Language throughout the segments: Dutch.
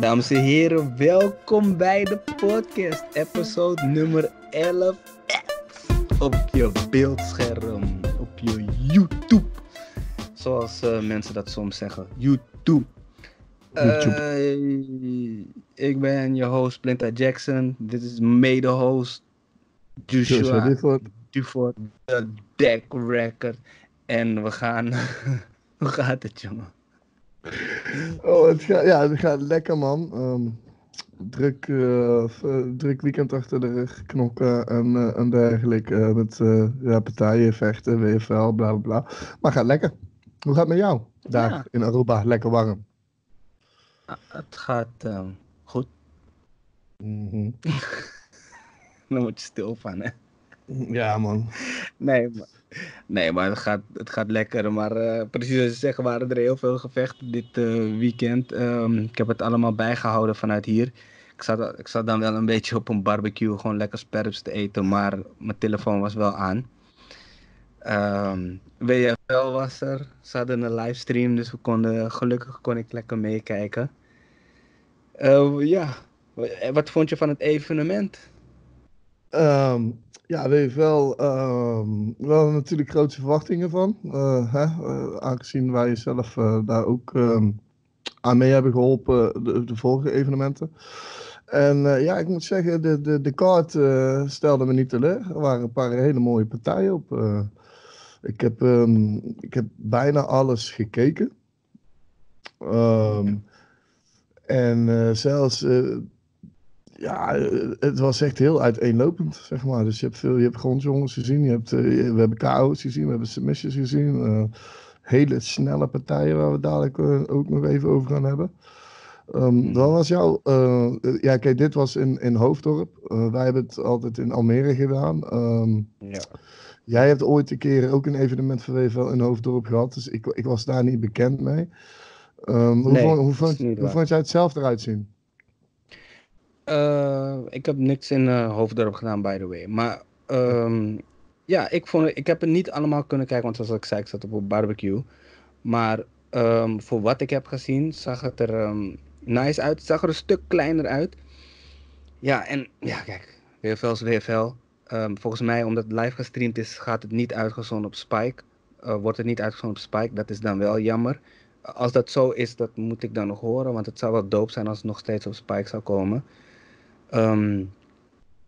Dames en heren, welkom bij de podcast, episode nummer 11. Op je beeldscherm, op je YouTube. Zoals uh, mensen dat soms zeggen, YouTube. YouTube. Uh, ik ben je host Splinter Jackson. Dit is mede-host Joshua Dufort, de Deck Record. En we gaan. Hoe gaat het, jongen? Oh, het gaat, ja, het gaat lekker, man. Um, druk, uh, druk weekend achter de rug, knokken en, uh, en dergelijke. Uh, met ja, partijen, vechten, WFL, bla bla bla. Maar gaat lekker. Hoe gaat het met jou? Daar ja. in Aruba, lekker warm. het gaat ehm, goed. Mm -hmm. Dan word je stil van, hè? Ja, man. Nee, maar, nee, maar het, gaat, het gaat lekker. Maar uh, precies zoals je zegt, waren er heel veel gevechten dit uh, weekend. Um, ik heb het allemaal bijgehouden vanuit hier. Ik zat, ik zat dan wel een beetje op een barbecue, gewoon lekker sperps te eten. Maar mijn telefoon was wel aan. Um, WFL was er. Ze hadden een livestream, dus we konden, gelukkig kon ik lekker meekijken. Uh, ja, wat vond je van het evenement? Um, ja, we hebben wel, uh, wel natuurlijk grote verwachtingen van. Uh, hè? Uh, aangezien wij zelf uh, daar ook ehm, aan mee hebben geholpen, de, de vorige evenementen. En ja, ik moet zeggen, de, de, de kaart stelde me niet teleur. Er waren een paar hele mooie partijen op. ik, heb, um, ik heb bijna alles gekeken. En zelfs ja, eh, het was echt heel uiteenlopend, zeg maar. Dus je hebt veel, je hebt grondjongens gezien, je hebt, uh, we hebben KO's gezien, we hebben submissions gezien. Uh, hele snelle partijen waar we dadelijk uh, ook nog even over gaan hebben. Um, wat was jouw... ja, kijk, dit was in, in Hoofddorp. wij hebben het altijd in Almere gedaan. Um, ja. Jij hebt ooit een keer ook een evenement van WFL in Hoofddorp gehad. Dus ik, ik was daar niet bekend mee. Um, hoe, vond, hoe, vond, hoe vond jij het zelf eruit zien? Uh, ik heb niks in uh, Hoofddorp gedaan, by the way. Maar um, ja, ik, vond, ik heb het niet allemaal kunnen kijken, want zoals ik zei, ik zat op een barbecue. Maar um, voor wat ik heb gezien, zag het er um, nice uit. Zag er een stuk kleiner uit. Ja, en ja, kijk, WFL is WFL. volgens mij, omdat het live gestreamd is, gaat het niet uitgezonden op Spike. Uh, wordt het niet uitgezonden op Spike, dat is dan wel jammer. Als dat zo is, dat moet ik dan nog horen, want het zou wel dope zijn als het nog steeds op Spike zou komen. Um,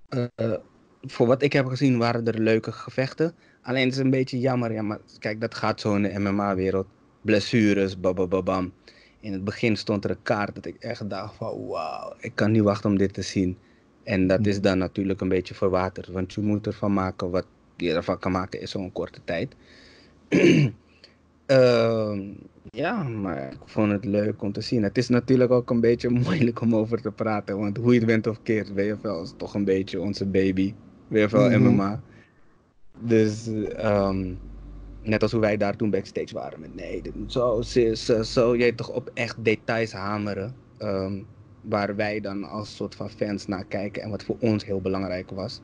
uh, voor wat ik heb gezien waren er leuke gevechten. Alleen het is een beetje jammer. Ja, maar kijk, dat gaat zo in de MMA-wereld. Blessures, babababam. In het begin stond er een kaart dat ik echt dacht van wauw, ik kan niet wachten om dit te zien. En dat is dan natuurlijk een beetje verwaterd. Want je moet ervan maken wat je ervan kan maken in zo'n korte tijd. uh, ja, maar ik vond het leuk om te zien. Het is natuurlijk ook een beetje moeilijk om over te praten. Want hoe je het bent of keert, WFL is toch een beetje onze baby. WFL mm -hmm. MMA. Dus um, net als hoe wij daar toen backstage waren. Met nee, dit moet zo, zo, zo. Je toch op echt details hameren. Um, waar wij dan als soort van fans naar kijken. En wat voor ons heel belangrijk was.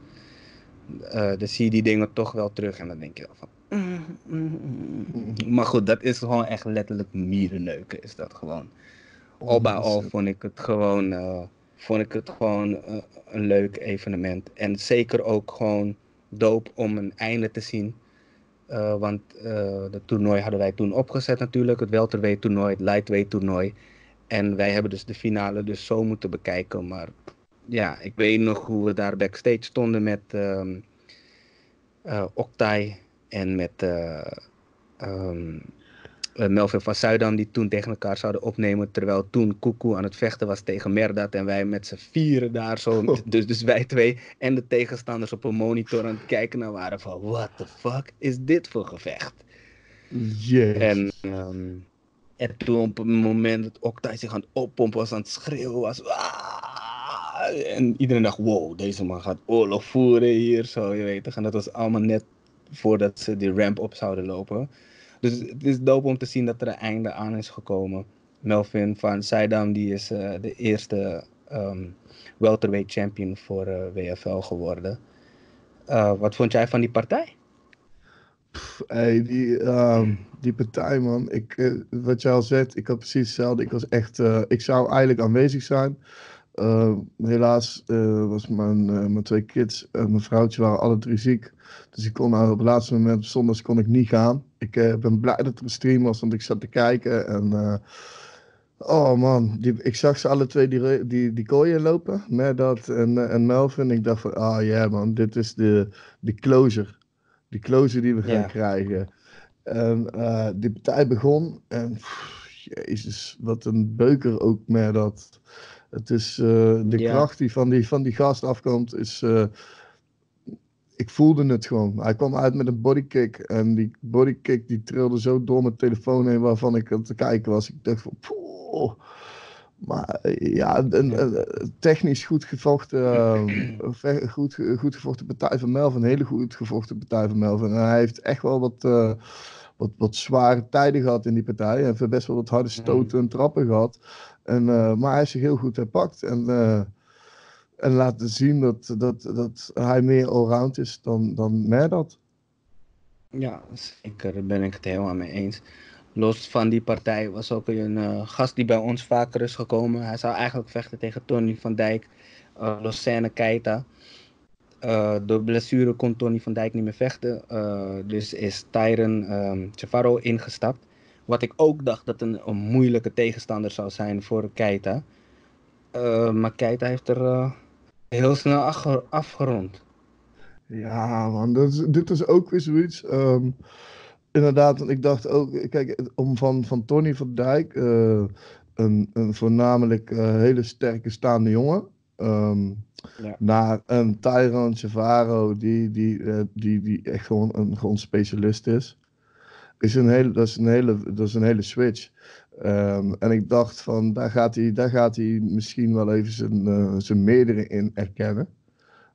Uh, dan zie je die dingen toch wel terug. En dan denk je van, maar goed, dat is gewoon echt letterlijk mierenneuken, is dat gewoon. Al bij al vond ik het gewoon, uh, vond ik het gewoon uh, een leuk evenement. En zeker ook gewoon doop om een einde te zien. Uh, want het toernooi hadden wij toen opgezet natuurlijk. Het welterweight toernooi, het lightweight toernooi. En wij hebben dus de finale dus zo moeten bekijken. Maar ja, ik weet nog hoe we daar backstage stonden met um, Octai en met um, Melvin van Zuidam, die toen tegen elkaar zouden opnemen. Terwijl toen Koekoe aan het vechten was tegen Merdat. En wij met z'n vieren daar zo. Oh. Dus, dus wij twee en de tegenstanders op een monitor aan het kijken naar waren van... What the fuck is dit voor gevecht? Yes. En, um, en toen op het moment dat Octai zich aan het oppompen was, aan het schreeuwen was... En iedereen dacht, wow, deze man gaat oorlog voeren hier, zo, je weet. En dat was allemaal net voordat ze die ramp op zouden lopen. Dus het is dope om te zien dat er een einde aan is gekomen. Melvin van Saidam die is uh, de eerste um, welterweight champion voor eh, WFL geworden. Uh, wat vond jij van die partij? Pff, die, ehm, die partij, man. Ik, eh, wat jij al zegt, ik had precies hetzelfde. Ik was echt, eh, ik zou eigenlijk aanwezig zijn. Uh, helaas uh, was mijn, uh, mijn twee kids en mijn vrouwtje waren alle drie ziek. Dus ik kon nou op het laatste moment, zondags kon ik niet gaan. Ik ben blij dat er een stream was, want ik zat te kijken. En oh man, die, ik zag ze alle twee die, die, die kooien lopen. Merdat en, en Melvin. Ik dacht van, ah oh, ja yeah, man, dit is de, de closure. Die closure die we gaan yeah. krijgen. En die partij begon. En pff, jezus, wat een beuker ook dat. Het is uh, de ja. kracht die van die, van die gast afkomt, is. Uh, ik voelde het gewoon. Hij kwam uit met een bodykick. En die bodykick die trilde zo door mijn telefoon heen waarvan ik aan te kijken was. Ik dacht van. Poeh. Maar ja, een, technisch goed gevochten, uh, goed, goed gevochten partij van Melvin. Een hele goed gevochten partij van Melvin. En hij heeft echt wel wat, uh, wat, wat zware tijden gehad in die partij. Hij heeft best wel wat harde stoten en trappen gehad. En, uh, maar hij is zich heel goed herpakt. En, uh, en laten zien dat, dat, dat hij meer allround is dan, dan dat. Ja, zeker. Daar ben ik het helemaal mee eens. Los van die partij was ook een gast die bij ons vaker is gekomen. Hij zou eigenlijk vechten tegen Tony van Dijk, uh, Keita. Door blessure kon Tony van Dijk niet meer vechten. dus is Tyron um, ingestapt. Wat ik ook dacht dat een, een moeilijke tegenstander zou zijn voor Keita. Uh, maar Keita heeft er uh, heel snel afgerond. Ja, man, is, dit is ook weer zoiets. Um, inderdaad, want ik dacht ook, kijk, om van, van Tony van Dijk, uh, een, een voornamelijk hele sterke staande jongen, um, ja. naar een Tyrone Chavaro, die, die, die, die echt gewoon een gewoon specialist is is een hele, dat, is een hele, dat is een hele switch. Um, en ik dacht van, daar gaat hij, daar gaat hij misschien wel even zijn, uh, zijn meerdere in erkennen.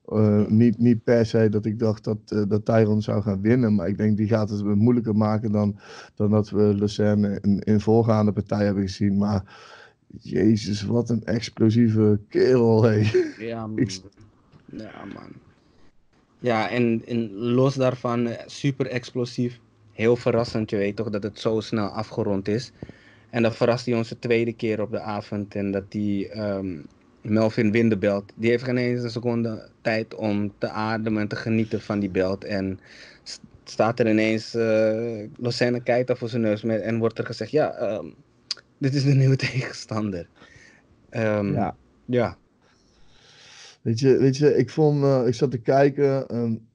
Uh, niet, niet per se dat ik dacht dat, uh, dat Tyron zou gaan winnen, maar ik denk die gaat het moeilijker maken dan, dan dat we Lucerne in, in voorgaande partij hebben gezien. Maar jezus, wat een explosieve kerel. Hey. Ja, man. Ik... ja, man. Ja, en, en los daarvan, super explosief heel verrassend, je weet toch, dat het zo snel afgerond is. En dan verrast hij ons de tweede keer op de avond. En dat die um, Melvin wint de belt. Die heeft geen eens een seconde tijd om te ademen en te genieten van die belt. En staat er ineens uh, Lucerne Keita voor zijn neus. Met, en wordt er gezegd, ja, um, dit is de nieuwe tegenstander. Um, ja. ja. Weet je, weet je ik, vond, uh, ik zat te kijken... en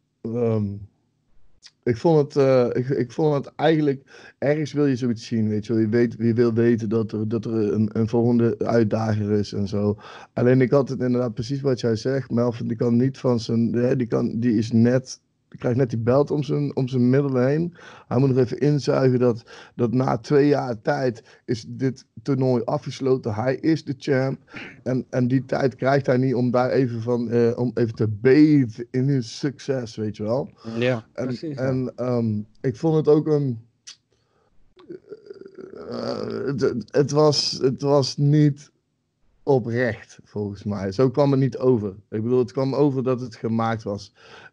ik vond het, uh, ik, ik vond het eigenlijk, ergens wil je zoiets zien, weet je wel. Je, weet, je wil weten dat er, dat er een, een volgende uitdager is en zo. Alleen ik had het inderdaad precies wat jij zegt. Melvin, die kan niet van zijn, die, kan, die is net hij krijgt net die belt om zijn, om zijn middel heen. Hij moet nog even inzuigen dat, dat na twee jaar tijd is dit toernooi afgesloten. Hij is de champ. En, en die tijd krijgt hij niet om daar even, van, uh, om even te bathen in his succes, weet je wel. Ja, en, precies. En um, ik vond het ook een... Uh, het, het, was, het was niet oprecht, volgens mij. Zo kwam het niet over. Ik bedoel, het kwam over dat het gemaakt was.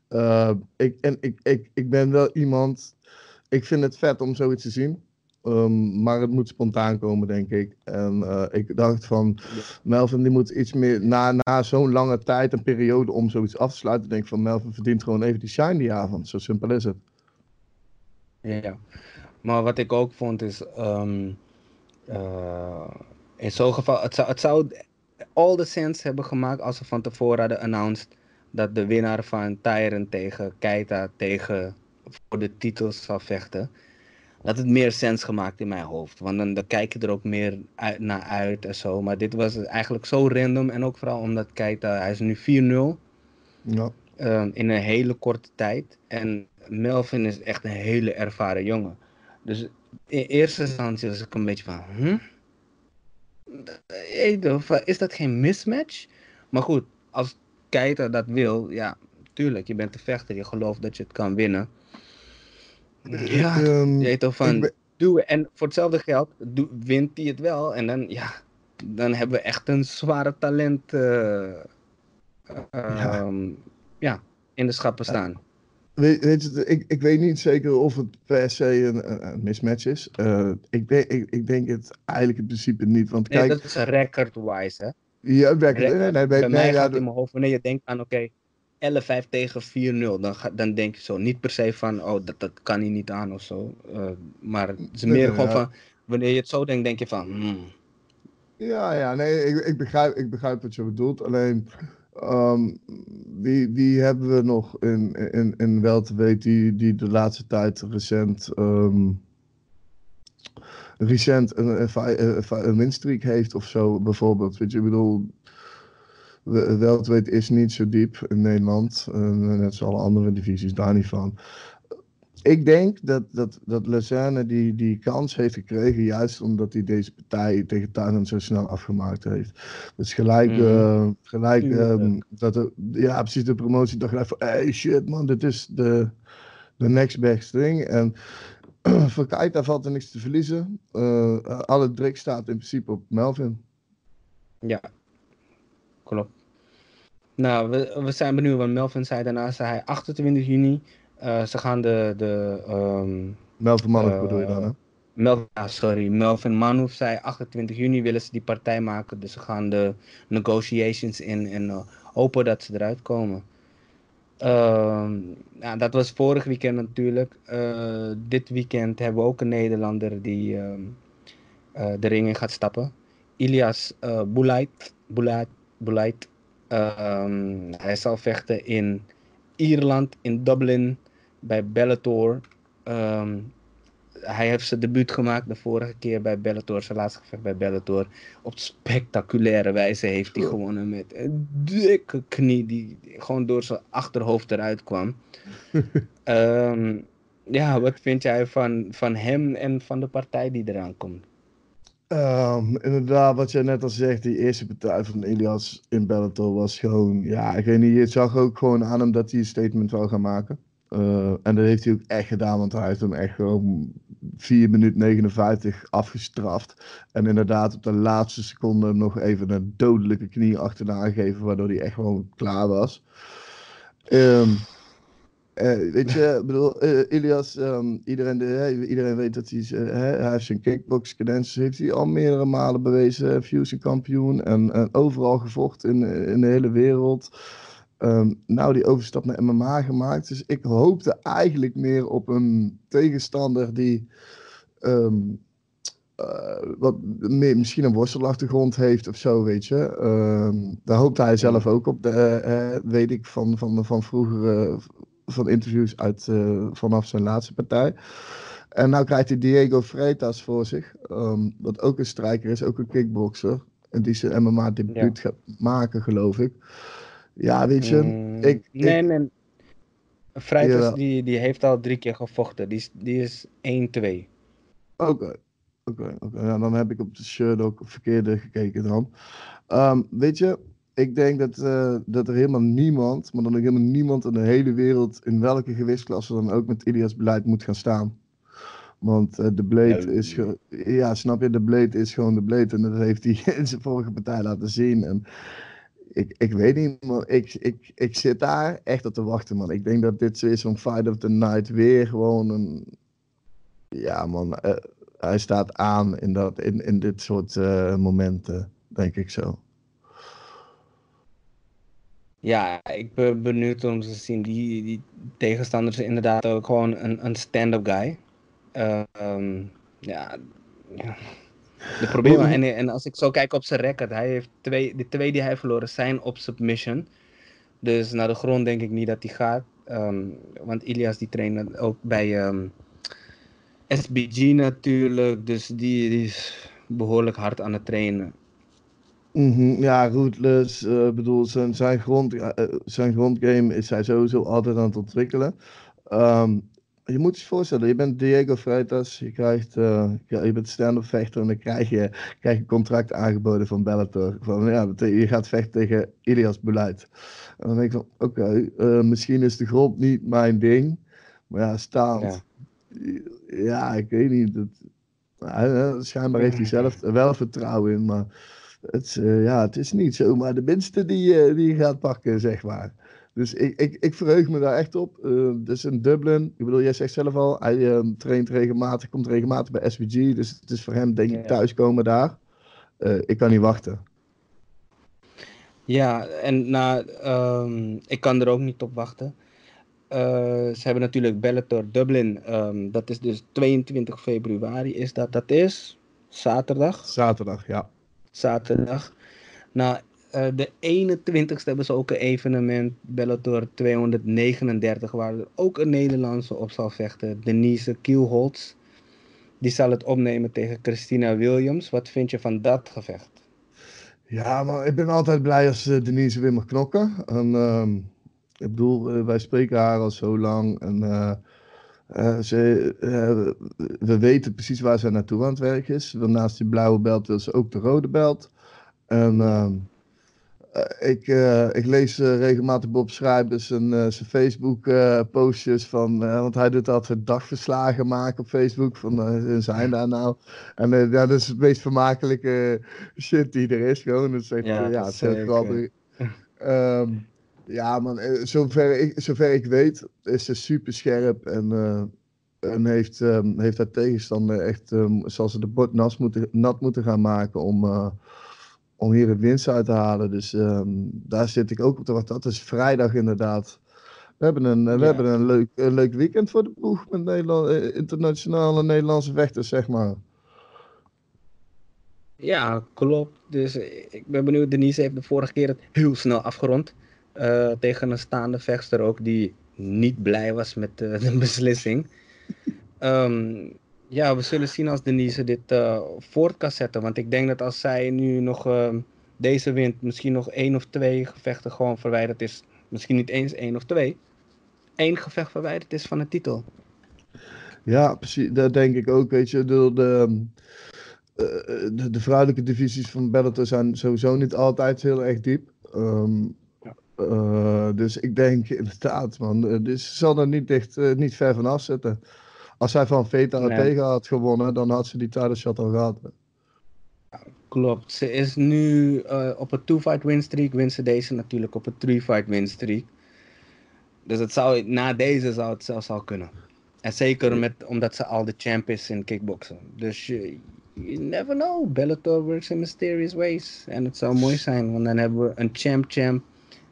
Uh, ik, en ik, ik, ik ben wel iemand. Ik vind het vet om zoiets te zien. Um, maar het moet spontaan komen, denk ik. En uh, ik dacht van, Melvin die moet iets meer, na, na zo'n lange tijd, een periode om zoiets af te sluiten, denk ik van Melvin verdient gewoon even die shine die avond. Zo simpel is het. Ja, maar wat ik ook vond is, um, uh, in zo'n geval, het zou, het zou all the sense hebben gemaakt als ze van tevoren hadden announced dat de winnaar van Tyron tegen Keita tegen voor de titels zal vechten. Dat het meer sens gemaakt in mijn hoofd. Want dan, dan kijk je er ook meer uit, naar uit en zo. Maar dit was eigenlijk zo random. En ook vooral omdat Keita, hij is nu 4-0. Ja. Um, in een hele korte tijd. En Melvin is echt een hele ervaren jongen. Dus in eerste instantie was ik een beetje van, hm? Is dat geen mismatch? Maar goed, als Keita dat wil, ja, tuurlijk, je bent de vechter, je gelooft dat je het kan winnen. Ja, um, je weet toch van, ben... doe En voor hetzelfde geld doe, wint hij het wel. En dan, ja, dan hebben we echt een zware talent uh, ja. Um, ja. in de schappen staan. Weet, weet je, ik, ik weet niet zeker of het per se een, een mismatch is. Uh, ik, denk, ik, ik denk het eigenlijk in principe niet. Want kijk, nee, dat is record-wise, hè? Ja. Record. Nee, nee, Bij nee, mij ja, gaat in mijn hoofd, wanneer je denkt aan, oké, 11-5 tegen 4-0, dan, ga- dan denk je zo. Niet per se van, oh, dat, dat kan hij niet aan of zo. Uh, maar het is meer gewoon van, wanneer je het zo denkt, denk je van, hmm, Ja, ja, nee, ik, ik, begrijp, ik begrijp wat je bedoelt. Alleen, ehm, wie, wie hebben we nog in, in, in welterweight die, die de laatste tijd recent, ehm, recent een, een, fi- een, winstreak heeft of zo, bijvoorbeeld. Weet je, ik bedoel, we- welterweight is niet zo diep in Nederland, eh, net zoals alle andere divisies, daar niet van. Ik denk dat, dat, dat Lezerne die, die kans heeft gekregen, juist omdat hij deze partij tegen Tuinen zo snel afgemaakt heeft. Dus gelijk, Mhm. eh, gelijk ehm, dat er, ja, precies de promotie dacht gelijk van, hey shit man, dit is de, de next best thing. En voor Keita valt er niks te verliezen. Eh, alle druk staat in principe op Melvin. ja, klopt. Nou, we, we zijn benieuwd, want Melvin zei daarna, zei hij 28 juni, eh, ze gaan de, de ehm, Melvin Manoff Eh, bedoel je dan, hè? Mel, ah, sorry, Melvin Manhoef zei 28 juni willen ze die partij maken. Dus ze gaan de negotiations in en hopen dat ze eruit komen. Nou, dat was vorig weekend natuurlijk. Eh, dit weekend hebben we ook een Nederlander die ehm, eh, de ring in gaat stappen. Ilias eh Boulait. Boulait. Ehm, hij zal vechten in Ierland, in Dublin, bij Bellator. Hij heeft zijn debuut gemaakt de vorige keer bij Bellator, zijn laatste gevecht bij Bellator. Op spectaculaire wijze heeft hij gewonnen met een dikke knie die gewoon door zijn achterhoofd eruit kwam. Ehm, ja, wat vind jij van, van hem en van de partij die eraan komt? Ehm, inderdaad, wat jij net al zegt, die eerste partij van Elias in Bellator was gewoon, ja, ik weet niet, je zag ook gewoon aan hem dat hij een statement wou gaan maken. Eh, en dat heeft hij ook echt gedaan, want hij heeft hem echt gewoon 4 minuten 59 afgestraft. En inderdaad op de laatste seconde hem nog even een dodelijke knie achterna gegeven, waardoor hij echt gewoon klaar was. Eh, weet je, bedoel, eh, Ilias, ehm, iedereen, de, iedereen weet dat hij, hij heeft zijn kickbox credentials, heeft hij al meerdere malen bewezen, fusion kampioen en, en overal gevochten in, in de hele wereld. Ehm, nou, die overstap naar MMA gemaakt. Dus ik hoopte eigenlijk meer op een tegenstander die ehm, eh, wat meer, misschien een worstelachtergrond heeft of zo, weet je. Ehm, daar hoopte hij zelf ook op, de, eh, weet ik van, van, van vroegere van interviews uit, eh, vanaf zijn laatste partij. En nou krijgt hij Diego Freitas voor zich, wat ook een strijker is, ook een kickboxer. En die zijn MMA-debuut gaat maken, geloof ik. Ja, weet je, Mm, ik, nee, ik, nee. Freitas Ja. die, die heeft al drie keer gevochten. Die is, die is 1-2. Oké, oké, oké. Ja, dan heb ik op de shirt ook verkeerde gekeken dan. Ehm, weet je, ik denk dat, eh, dat er helemaal niemand, maar dan ook helemaal niemand in de hele wereld, in welke gewichtsklasse dan ook, met Ilias beleid moet gaan staan. Want eh, de Blade Nee. is, ja, snap je, de Blade is gewoon de Blade en dat heeft hij in zijn vorige partij laten zien. En ik, ik weet niet, man. Ik, ik, ik zit daar echt op te wachten, man. Ik denk dat dit zo is van Fight of the Night weer gewoon een... Ja, man. eh, hij staat aan in, dat, in, in dit soort eh, momenten, denk ik zo. Ja, ik ben benieuwd om te zien. Die, die tegenstander is inderdaad ook gewoon een, een stand-up guy. Ehm, ja, ja. De problemen, en, en als ik zo kijk op zijn record, hij heeft twee, de twee die hij verloren zijn op submission. Dus naar de grond denk ik niet dat hij gaat. Ehm, want Ilias die traint ook bij ehm, SBG natuurlijk. Dus die, die is behoorlijk hard aan het trainen. Mhm, Ja, Rootless, eh, bedoel, zijn, zijn, grond, eh, zijn grondgame is hij sowieso altijd aan het ontwikkelen. Ehm, je moet je voorstellen, je bent Diego Freitas, je, krijgt, ja, je bent stand-up vechter en dan krijg je, krijg je een contract aangeboden van Bellator. Van, ja, je gaat vechten tegen Ilias Beleid. En dan denk ik van, oké, eh, misschien is de grond niet mijn ding, maar ja, staand. Ja, ik weet niet. Hij- schijnbaar heeft hij zelf er wel vertrouwen in, maar het, eh, ja, het is niet zomaar de minste die, die je gaat pakken, zeg maar. Dus ik, ik, ik verheug me daar echt op. Uh, dus in Dublin, ik bedoel, jij zegt zelf al, hij uh, traint regelmatig, komt regelmatig bij SVG. Dus het is voor hem, denk ik, thuiskomen daar. Uh, ik kan niet wachten. Ja, en nou, um, ik kan er ook niet op wachten. ze hebben natuurlijk Bellator Dublin. Um, dat is dus 22 februari. Is dat? Dat is zaterdag. Zaterdag, ja. Zaterdag. Nou, uh, de 21ste hebben ze ook een evenement, Bellator 239, waar er ook een Nederlandse op zal vechten, Denise Kielholz. Die zal het opnemen tegen Christina Williams. Wat vind je van dat gevecht? Ja, maar ik ben altijd blij als uh, Denise weer mag knokken. En, uh, ik bedoel, uh, wij spreken haar al zo lang. En ze, we weten precies waar ze naartoe aan het werk is. Naast die blauwe belt wil ze ook de rode belt. En ehm, eh, ik, uh, ik lees uh, regelmatig Bob Schrijbers en zijn Facebook postjes van, want hij doet altijd dagverslagen maken op Facebook van zijn daar nou. En ja, dat is het meest vermakelijke shit die er is gewoon. Dat is echt, ja, ja het is heel grappig. um, ja man, zover ik, zover ik weet is ze super scherp en, en heeft, um, heeft haar tegenstander echt, um, zal ze de bord nat moeten, nat moeten gaan maken om om hier het winst uit te halen. Dus um, daar zit ik ook op te wachten. Dat is vrijdag inderdaad. We hebben een, we hebben een, leuk, een leuk weekend voor de ploeg met Nederland, eh, internationale Nederlandse vechters, zeg maar. Ja, klopt. Dus ik ben benieuwd. Denise heeft de vorige keer het heel snel afgerond. Uh, tegen een staande vechter ook die niet blij was met uh, de beslissing. um, ja, we zullen zien als Denise dit uh, voort kan zetten. Want ik denk dat als zij nu nog uh, deze wint, misschien nog één of twee gevechten gewoon verwijderd is. Misschien niet eens één of twee. één gevecht verwijderd is van de titel. Ja, precies. Dat denk ik ook. Weet je, de, de, uh, de, de vrouwelijke divisies van Bellator zijn sowieso niet altijd heel erg diep. Ja. dus ik denk inderdaad, man. Dus ze zal er niet, dicht, niet ver van afzetten. Als hij van Veta nee. tegen had gewonnen, dan had ze die title shot al gehad. Klopt. Ze is nu uh, op een two-fight win streak. Wint ze deze natuurlijk op een three-fight win streak. Dus het zou, na deze zou het zelfs al kunnen. En zeker met, omdat ze al de champ is in kickboksen. Dus je, you never know. Bellator works in mysterious ways. En het zou mooi zijn, want dan hebben we een champ-champ.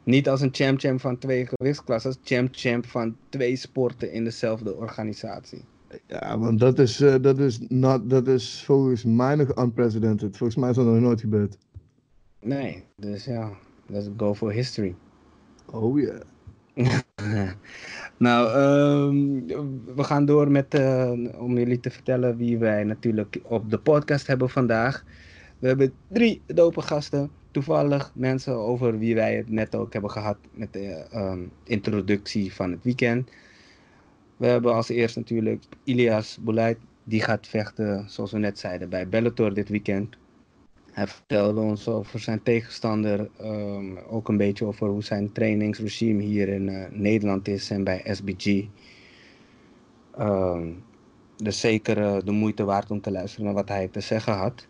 Niet als een champ-champ van twee gewichtsklassen. Champ-champ van twee sporten in dezelfde organisatie. Ja, want dat is, uh, dat, is not, dat is volgens mij nog unprecedented. Volgens mij is dat nog nooit gebeurd. Nee, dus ja, let's go for history. Oh ja. Yeah. nou, um, we gaan door met, uh, om jullie te vertellen wie wij natuurlijk op de podcast hebben vandaag. We hebben drie dope gasten. Toevallig mensen over wie wij het net ook hebben gehad met de um, introductie van het weekend. We hebben als eerste natuurlijk Ilias Boulait. Die gaat vechten, zoals we net zeiden, bij Bellator dit weekend. Hij vertelde ons over zijn tegenstander. Um, ook een beetje over hoe zijn trainingsregime hier in uh, Nederland is en bij SBG. Um, dus zeker uh, de moeite waard om te luisteren naar wat hij te zeggen had.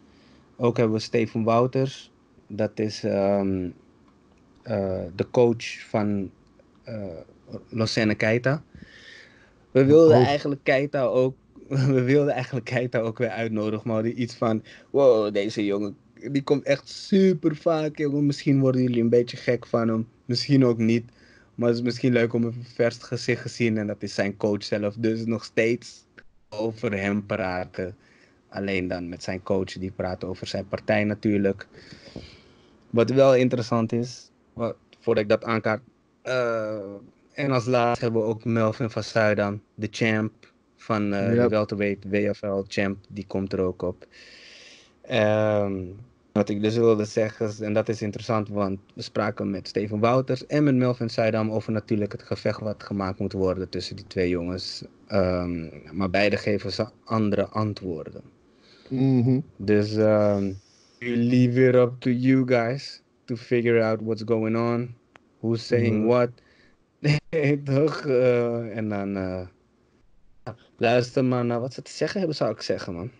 Ook hebben we Steven Wouters. Dat is um, uh, de coach van Lucene Keita. We wilden oh. eigenlijk Keita ook. We wilden eigenlijk Keita ook weer uitnodigen. Maar die iets van. Wow, deze jongen. Die komt echt super vaak. Jongen. Misschien worden jullie een beetje gek van hem. Misschien ook niet. Maar het is misschien leuk om een vers gezicht te zien. En dat is zijn coach zelf. Dus nog steeds over hem praten. Alleen dan met zijn coach. Die praat over zijn partij natuurlijk. Wat wel interessant is. Wat, voordat ik dat aankaart. Uh, en als laatste hebben we ook Melvin van Zuidam, de champ van uh, yep. de welterweight WFL champ, die komt er ook op. Um, wat ik dus wilde zeggen, en dat is interessant, want we spraken met Steven Wouters en met Melvin Zuidam over natuurlijk het gevecht wat gemaakt moet worden tussen die twee jongens. Um, maar beide geven ze andere antwoorden. Mm -hmm. Dus um, leave it up to you guys to figure out what's going on, who's saying mm -hmm. what. Nee, toch? Uh, en dan. Uh, luister maar naar wat ze te zeggen hebben, zou ik zeggen, man.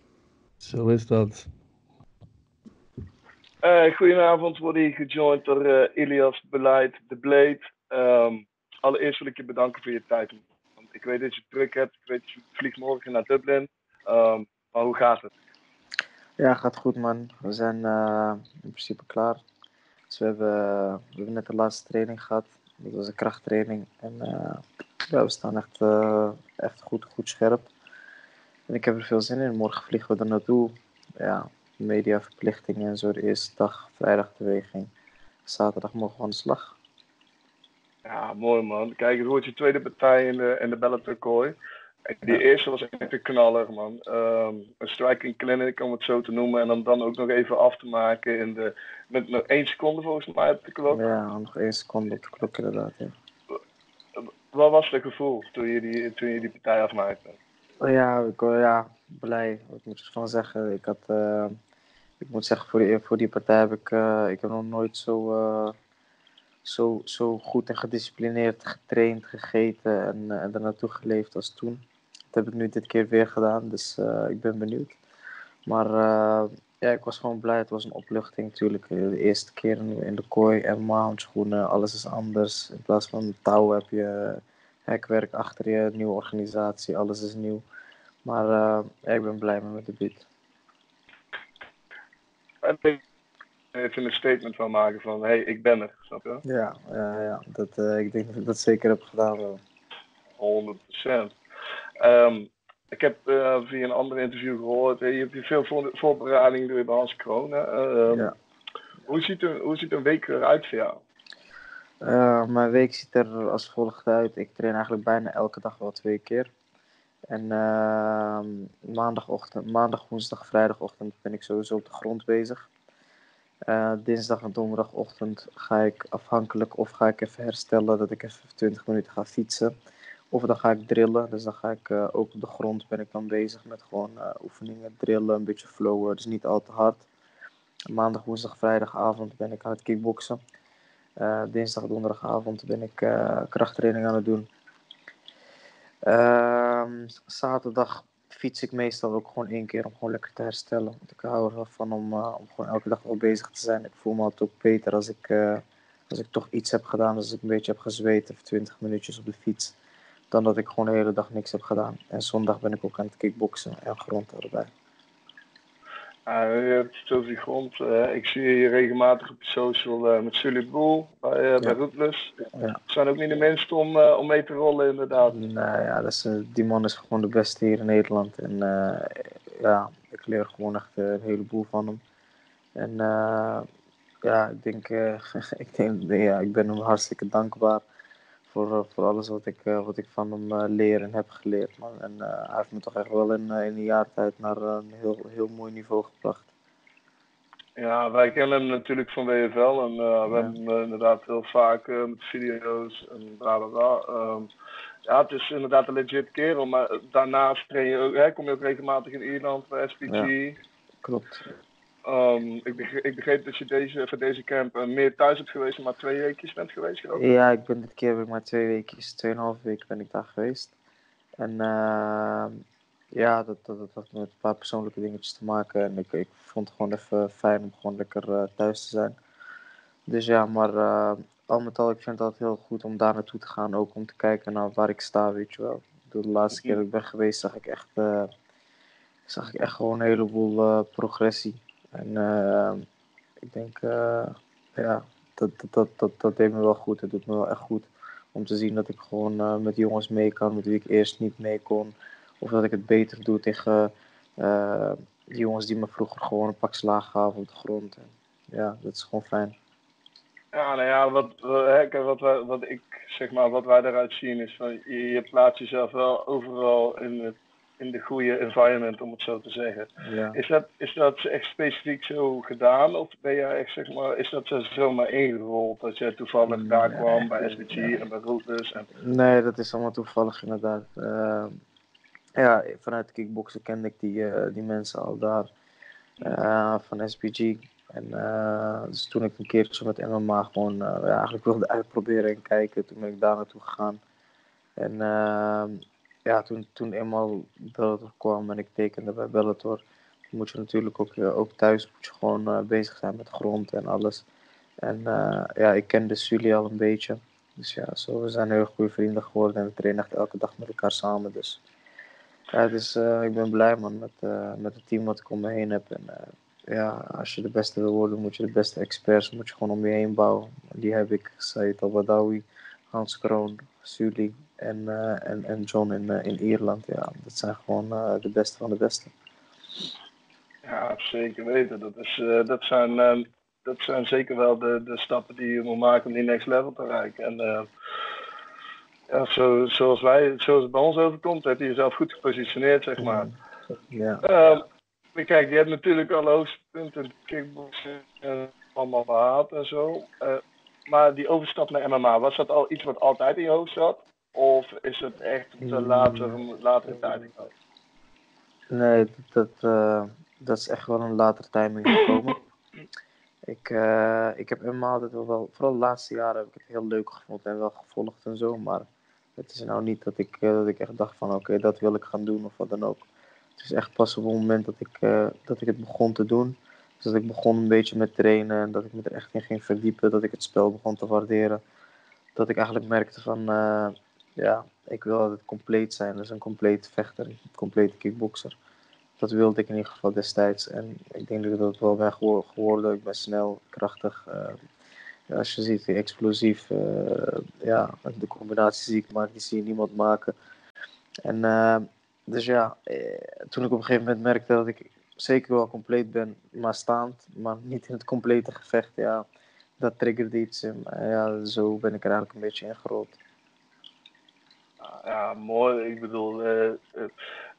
Zo is dat. Uh, goedenavond, word hier gejoind door uh, Ilias Beleid de Blade. Um, allereerst wil ik je bedanken voor je tijd. Want ik weet dat je het druk hebt. Ik weet dat je vliegt morgen naar Dublin. Um, maar hoe gaat het? Ja, gaat goed man. We zijn uh, in principe klaar. Dus we hebben, we hebben net de laatste training gehad. Dat was een krachttraining. En ja, we staan echt, echt goed, goed scherp. En ik heb er veel zin in. Morgen vliegen we er naartoe. Ja, mediaverplichtingen en zo. De eerste dag, vrijdag de weging. Zaterdag mogen we aan de slag. Ja, mooi man. Kijk, het wordt je tweede partij in de, in de Bellator. Die eerste was echt een knaller, man. Um, een striking clinic, om het zo te noemen. En dan, dan ook nog even af te maken in de, met nog één seconde volgens mij op de klok. Ja, nog één seconde op de klok inderdaad, ja. Wat was het gevoel toen je die, toen je die partij afmaakte? Oh ja, ik, ja, blij. Wat moet ik ervan zeggen? Ik had... Uh, ik moet zeggen, voor die, voor die partij heb ik, uh, ik heb nog nooit zo, uh, zo, zo goed en gedisciplineerd getraind, gegeten en, en er naartoe geleefd als toen. Dat heb ik nu dit keer weer gedaan, dus ik ben benieuwd. Maar ja, ik was gewoon blij. Het was een opluchting natuurlijk. De eerste keer in de kooi en handschoenen, alles is anders. In plaats van touw heb je hekwerk achter je, nieuwe organisatie, alles is nieuw. Maar ja, ik ben blij met mijn debuut even een statement van maken van, hé, hey, ik ben er, snap je? Ja, ja, ja. Dat, uh, ik denk dat ik dat zeker heb gedaan wel. 100 procent. Um, ik heb uh, via een ander interview gehoord, je hebt hier veel voor, voorbereiding door bij Hans. Um, ja. hoe, ziet een, hoe ziet een week eruit voor jou? Uh, mijn week ziet er als volgt uit. Ik train eigenlijk bijna elke dag wel twee keer. En uh, maandagochtend, maandag, woensdag, vrijdagochtend ben ik sowieso op de grond bezig. Uh, dinsdag en donderdagochtend ga ik afhankelijk of ga ik even herstellen dat ik even 20 minuten ga fietsen. Of dan ga ik drillen, dus dan ga ik uh, ook op de grond ben ik dan bezig met gewoon uh, oefeningen, drillen, een beetje flowen, dus niet al te hard. Maandag, woensdag, vrijdagavond ben ik aan het kickboksen. dinsdag, donderdagavond ben ik krachttraining aan het doen. Ehm, zaterdag fiets ik meestal ook gewoon één keer om gewoon lekker te herstellen. Want ik hou ervan om, uh, om gewoon elke dag wel bezig te zijn. Ik voel me altijd ook beter als ik, uh, als ik toch iets heb gedaan. Als ik een beetje heb gezweet of 20 minuutjes op de fiets. Dan dat ik gewoon de hele dag niks heb gedaan. En zondag ben ik ook aan het kickboksen en grond erbij. Uh, je hebt het over die grond. Uh, ik zie je regelmatig op je social uh, met Sully Boel bij, ja. bij. Ja. Zijn ook niet de mensen om, om mee te rollen, inderdaad. Nee, ja, dat is, die man is gewoon de beste hier in Nederland. En ja, ik leer gewoon echt een heleboel van hem. En ja, ik denk, ik, denk ja, ik ben hem hartstikke dankbaar voor, eh, voor alles wat ik, uh, wat ik van hem uh, leer en heb geleerd. Man. En hij heeft me toch echt wel in, in een jaar tijd naar een heel, heel mooi niveau gebracht. Ja, wij kennen hem natuurlijk van WFL en we ja. hebben hem inderdaad heel vaak met video's en bla bla bla. Um, ja, het is inderdaad een legit kerel, maar daarnaast train je ook, hè, kom je ook regelmatig in Ierland bij SPG. Ja, klopt. Um, ik, begreep, ik, begreep, dat je deze, voor deze camp uh, meer thuis hebt geweest maar twee weekjes bent geweest, geloof ik. Ja, ik ben dit keer ben ik maar twee weekjes, tweeënhalve week ben ik daar geweest. En uh, ja, dat, dat, dat had met een paar persoonlijke dingetjes te maken. En ik, ik vond het gewoon even fijn om gewoon lekker uh, thuis te zijn. Dus ja, maar uh, al met al, ik vind het altijd heel goed om daar naartoe te gaan. Ook om te kijken naar waar ik sta, weet je wel. De laatste keer dat ik ben geweest zag ik echt, zag ik echt gewoon een heleboel progressie. En uh, ik denk, uh, ja, dat, dat, dat, dat, deed me wel goed. Het doet me wel echt goed om te zien dat ik gewoon uh, met jongens mee kan met wie ik eerst niet mee kon. Of dat ik het beter doe tegen die jongens die me vroeger gewoon een pak slaag gaven op de grond. En, ja, dat is gewoon fijn. Ja, nou ja, wat, wat, wat, wat ik zeg maar, wat wij eruit zien is van je, je plaatst jezelf wel overal in het in de goede environment, om het zo te zeggen. Ja. Is, dat, is dat echt specifiek zo gedaan? Of ben jij echt, zeg maar, is dat zomaar ingerold dat je toevallig daar kwam bij SBG en bij Routers? En... Nee, dat is allemaal toevallig inderdaad. Uh, ja, vanuit kickboksen kende ik die, uh, die mensen al daar uh, van SBG. En dus toen ik een keertje met MMA gewoon eigenlijk wilde uitproberen en kijken, toen ben ik daar naartoe gegaan. En ehm, ja, toen, toen eenmaal Bellator kwam en ik tekende bij Bellator, moet je natuurlijk ook, ook thuis moet je gewoon bezig zijn met grond en alles. En ja, ik ken de Sully al een beetje. Dus ja, zo, we zijn heel goede vrienden geworden en we trainen echt elke dag met elkaar samen. Dus ja, dus, ik ben blij man met, met het team wat ik om me heen heb. En ja, als je de beste wil worden, moet je de beste experts moet je gewoon om je heen bouwen. Die heb ik, Said Al-Badawi, Hans Kroon, Sully en, uh, en, en John in, uh, in Ierland. Ja, dat zijn gewoon uh, de beste van de beste. Ja, zeker weten. Dat, is, dat, zijn, dat zijn zeker wel de, de stappen die je moet maken om die next level te bereiken. En ja, zo, zoals, wij, zoals het bij ons overkomt, heb je jezelf goed gepositioneerd, zeg maar. Ja. Ehm, kijk, je hebt natuurlijk al hoogtepunten kickboksen allemaal behaald en zo. Maar die overstap naar MMA, was dat al iets wat altijd in je hoofd zat? Of is het echt te later, latere tijd Nee, dat, uh, dat is echt wel een latere timing gekomen. ik, uh, ik heb MMA altijd wel, vooral de laatste jaren heb ik het heel leuk gevonden en wel gevolgd en zo. Maar het is nou niet dat ik, uh, dat ik echt dacht van oké, okay, dat wil ik gaan doen of wat dan ook. Het is echt pas op het moment dat ik, dat ik het begon te doen dus dat ik begon een beetje met trainen en dat ik me er echt in ging verdiepen, dat ik het spel begon te waarderen. Dat ik eigenlijk merkte van, uh, ja, ik wil altijd compleet zijn. Dus een compleet vechter, een complete kickboxer. Dat wilde ik in ieder geval destijds. En ik denk dat ik dat wel ben geworden. Ik ben snel, krachtig. Uh, als je ziet, explosief. Uh, ja, de combinatie zie ik maar, die zie je niemand maken. En dus ja, toen ik op een gegeven moment merkte dat ik zeker wel compleet ben, maar staand, maar niet in het complete gevecht, ja, dat triggerde iets in Ja, zo ben ik er eigenlijk een beetje ingerold. Ja, mooi. Ik bedoel, uh,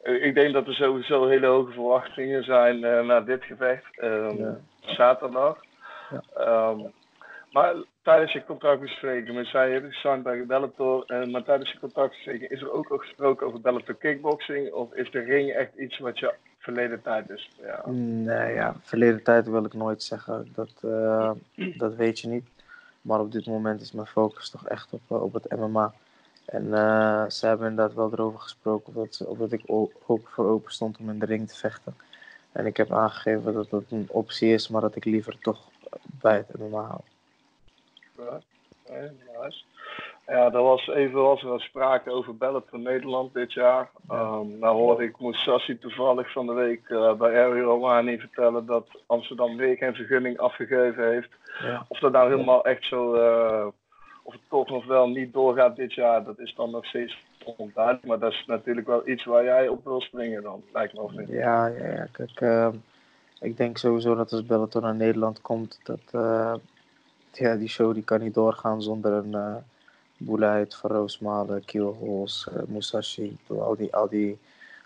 uh, ik denk dat er sowieso hele hoge verwachtingen zijn uh, naar dit gevecht. Um, ja. Zaterdag. Ja. Um, maar tijdens je contractbesprekingen, zei je hebt gesigned bij Bellator, uh, maar tijdens je contractbesprekingen is er ook al gesproken over Bellator kickboxing? Of is de ring echt iets wat je verleden tijd is. Ja. Nee, ja, verleden tijd wil ik nooit zeggen. Dat, dat weet je niet. Maar op dit moment is mijn focus toch echt op, eh, op het MMA. En uh, ze hebben inderdaad wel erover gesproken of dat, of dat ik ook voor open stond om in de ring te vechten. En ik heb aangegeven dat dat een optie is, maar dat ik liever toch bij het MMA hou. Ja, nice. Ja, er was even was er sprake over bellen van Nederland dit jaar. Um, nou hoorde ik Moussassi toevallig van de week uh, bij Harry Romani vertellen dat Amsterdam weer geen vergunning afgegeven heeft. Ja. Of dat nou helemaal echt zo, uh, of het toch nog wel niet doorgaat dit jaar, dat is dan nog steeds onduidelijk. Maar dat is natuurlijk wel iets waar jij op wil springen dan, lijkt me of niet. Ja, ja, ja. kijk, uh, ik denk sowieso dat als Bellator naar Nederland komt, dat ja, die show die kan niet doorgaan zonder een Boeleid, Van Roosmalen, Kielholz, uh, Musashi, al die, al die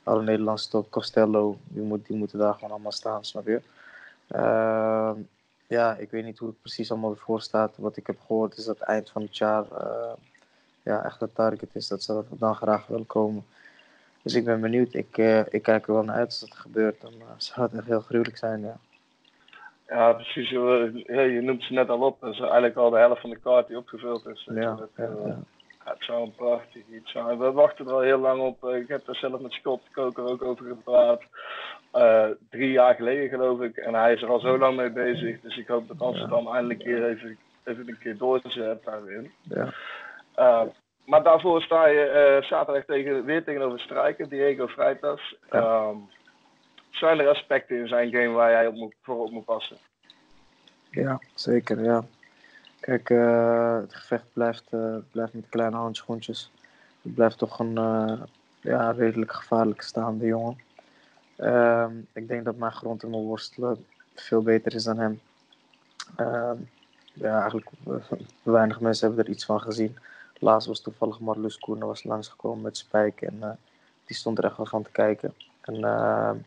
alle Nederlandse top, Costello, moet, die moeten daar gewoon allemaal staan, snap je? Uh, ja, ik weet niet hoe het precies allemaal ervoor staat. Wat ik heb gehoord is dat eind van het jaar uh, ja, echt het target is dat ze dat dan graag willen komen. Dus ik ben benieuwd. Ik, uh, ik kijk er wel naar uit als dat gebeurt. Dan zou het echt heel gruwelijk zijn, ja. Ja, precies. Je noemt ze net al op. Dat is eigenlijk al de helft van de kaart die opgevuld is. Ja, dat, ja, uh, ja. Het zou een prachtig iets zijn. We wachten er al heel lang op. Ik heb er zelf met Scott Koker ook over gepraat. Uh, drie jaar geleden geloof ik. En hij is er al zo lang mee bezig. Dus ik hoop dat Amsterdam ja. eindelijk hier even, even een keer doorzet daarin. Ja. Uh, maar daarvoor sta je uh, zaterdag tegen, weer tegenover Strijker, Diego Freitas. Ja. Um, zijn er aspecten in zijn game waar jij op moet, voor op moet passen? Ja, zeker. Ja. Kijk, het gevecht blijft, blijft met kleine handschoentjes. Het blijft toch een ja, redelijk gevaarlijk staande jongen. Ehm, ik denk dat mijn grond in mijn worstelen veel beter is dan hem. Ehm, ja, eigenlijk weinig mensen hebben er iets van gezien. Laatst was toevallig Marloes Koenen was langsgekomen met Spijk en die stond er echt wel van te kijken. En ehm,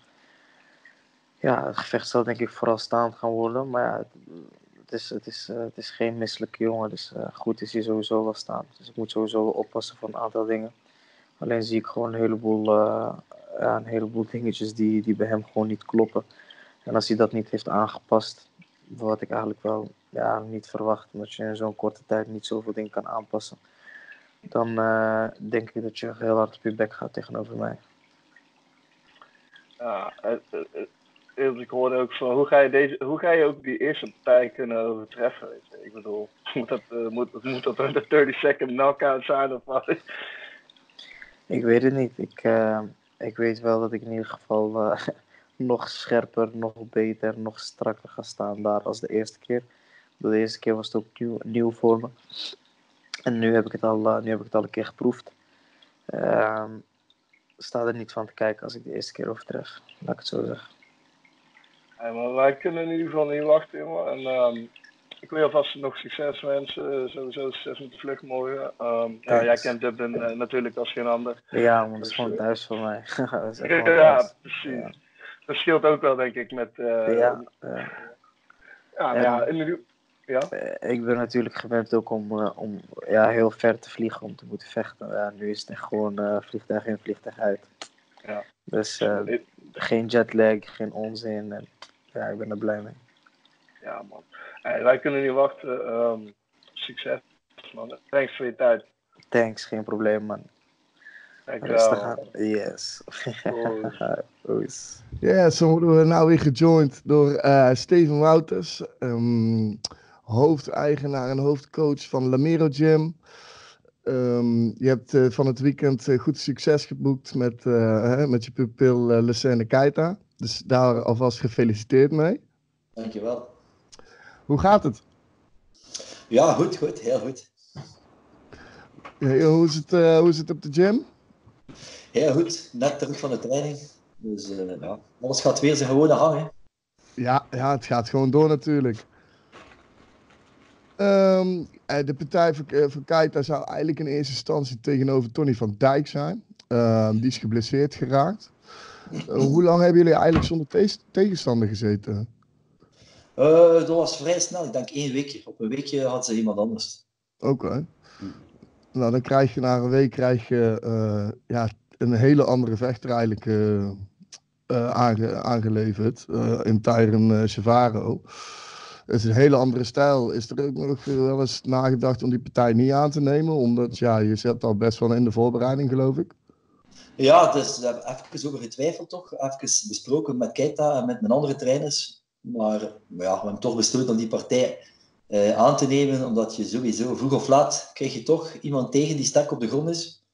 ja, het gevecht zal denk ik vooral staand gaan worden. Maar ja, het, is, het, is, het is geen misselijke jongen. Dus goed is hij sowieso wel staan. Dus ik moet sowieso oppassen voor een aantal dingen. Alleen zie ik gewoon een heleboel, ja, een heleboel dingetjes die, die bij hem gewoon niet kloppen. En als hij dat niet heeft aangepast, wat ik eigenlijk wel ja, niet verwacht, omdat je in zo'n korte tijd niet zoveel dingen kan aanpassen, dan denk ik dat je heel hard op je bek gaat tegenover mij. Ja, ik hoorde ook van hoe ga je, deze, hoe ga je ook die eerste partij kunnen overtreffen? Weet je? Ik bedoel, moet dat, uh, moet, moet dat een 30 second knockout zijn of wat? Ik weet het niet. Ik, uh, ik weet wel dat ik in ieder geval uh, nog scherper, nog beter, nog strakker ga staan daar als de eerste keer. De eerste keer was het ook nieuw, nieuw voor me. En nu heb ik het al, nu heb ik het al een keer geproefd. Uh, sta er niet van te kijken als ik de eerste keer overtref. Laat ik het zo zeggen. Ja, maar wij kunnen in ieder geval niet wachten. En um, ik wil alvast nog succes wensen. sowieso succes met de vlucht morgen. Um, ja, jij kent Dublin uh, natuurlijk als geen ander. Ja, man, dat is dus, gewoon thuis voor mij. ja, precies. Ja. Dat scheelt ook wel, denk ik, met... Uh, ja, ja. ja, ja, in ja. Ik ben natuurlijk gewend ook om, om ja, heel ver te vliegen om te moeten vechten. Ja, nu is het echt gewoon vliegtuig in, vliegtuig uit. Ja. Dus geen jetlag, geen onzin. En, ja, ik ben er blij mee. Ja, man. Hey, wij kunnen niet wachten. Um, succes, man. Thanks voor je tijd. Thanks, geen probleem, man. Dankjewel. Yes. Oes. Ja, zo worden we nou weer gejoind door uh, Steven Wouters, um, hoofdeigenaar en hoofdcoach van Lamero Gym. Um, je hebt uh, van het weekend uh, goed succes geboekt met, hè, met je pupil uh, Lucene Keita. Dus daar alvast gefeliciteerd mee. Dankjewel. Hoe gaat het? Ja, goed, goed, heel goed. Ja, hoe, is het, uh, hoe is het op de gym? Heel goed, net terug van de training. Dus uh, ja, alles gaat weer zijn gewone hangen. Ja, ja, het gaat gewoon door natuurlijk. Um, de partij van, van Keita zou eigenlijk in eerste instantie tegenover Tony van Dijk zijn. Uh, die is geblesseerd geraakt. Uh, hoe lang hebben jullie eigenlijk zonder te tegenstander gezeten? Uh, dat was vrij snel, ik denk één weekje. Op een weekje had ze iemand anders. Oké. Okay. Nou, dan krijg je na een week krijg je, uh, ja, een hele andere vechter eigenlijk aange aangeleverd. in Tyron Chavaro. Het is een hele andere stijl. Is er ook nog wel eens nagedacht om die partij niet aan te nemen? Omdat ja, je zit al best wel in de voorbereiding, geloof ik. Ja, dus we hebben even over getwijfeld toch. Even besproken met Keita en met mijn andere trainers. Maar, maar ja, we hebben toch besloten om die partij uh, aan te nemen. Omdat je sowieso vroeg of laat krijg je toch iemand tegen die sterk op de grond is.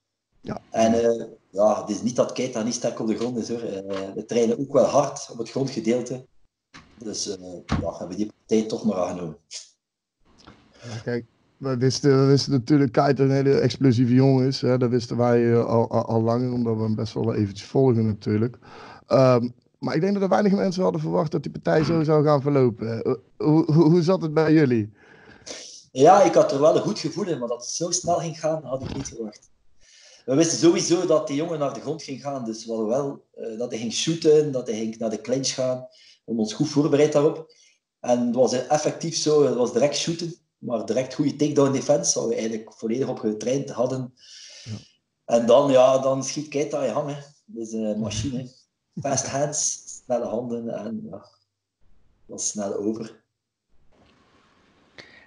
Ja. En uh, ja, het is niet dat Keita niet sterk op de grond is hoor. Uh, we trainen ook wel hard op het grondgedeelte. Dus ja, hebben we die partij toch maar aangenomen. Kijk, we wisten, we wisten natuurlijk Keita een hele explosieve jongen is. Hè? Dat wisten wij al, al, al, langer, omdat we hem best wel eventjes volgen natuurlijk. Um, maar ik denk dat er weinig mensen hadden verwacht dat die partij zo zou gaan verlopen. Hoe, hoe, hoe zat het bij jullie? Ja, ik had er wel een goed gevoel in, maar dat het zo snel ging gaan, had ik niet verwacht. We wisten sowieso dat die jongen naar de grond ging gaan, dus we hadden wel uh, dat hij ging shooten, dat hij ging naar de clinch gaan. We ons goed voorbereid daarop. En het was effectief zo, het was direct shooten, maar direct goede takedown defense, waar we eigenlijk volledig op getraind hadden. Ja. En dan, ja, dan schiet Keita je hangen. Dus een uh, machine. Fast hands, snelle handen en ja, dat is snel over.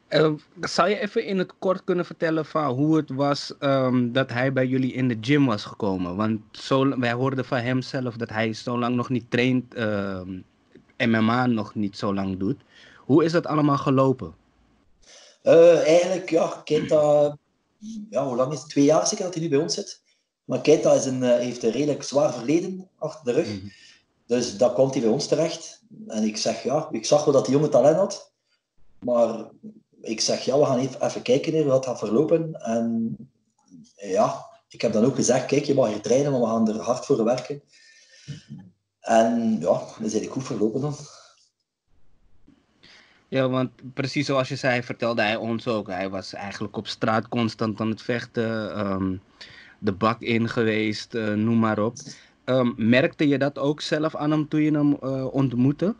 Uh, zou je even in het kort kunnen vertellen van hoe het was um, dat hij bij jullie in de gym was gekomen? Want zo, wij hoorden van hem zelf dat hij zo lang nog niet traint, uh, ehm, MMA nog niet zo lang doet. Hoe is dat allemaal gelopen? Uh, eigenlijk, ja, Kenta, ja, hoe lang is het? Twee jaar zeker dat hij nu bij ons zit. Maar Keita is een, heeft een redelijk zwaar verleden achter de rug. Mm -hmm. Dus dat komt hij bij ons terecht. En ik zeg, ja, ik zag wel dat die jonge talent had. Maar ik zeg, ja, we gaan even, even kijken hoe dat gaat verlopen. En ja, ik heb dan ook gezegd, kijk, je mag hier trainen, maar we gaan er hard voor werken. En ja, dat is eigenlijk goed verlopen dan. Ja, want precies zoals je zei, vertelde hij ons ook. Hij was eigenlijk op straat constant aan het vechten. Um, de bak in geweest, uh, noem maar op. Um, merkte je dat ook zelf aan hem toen je hem uh, ontmoette?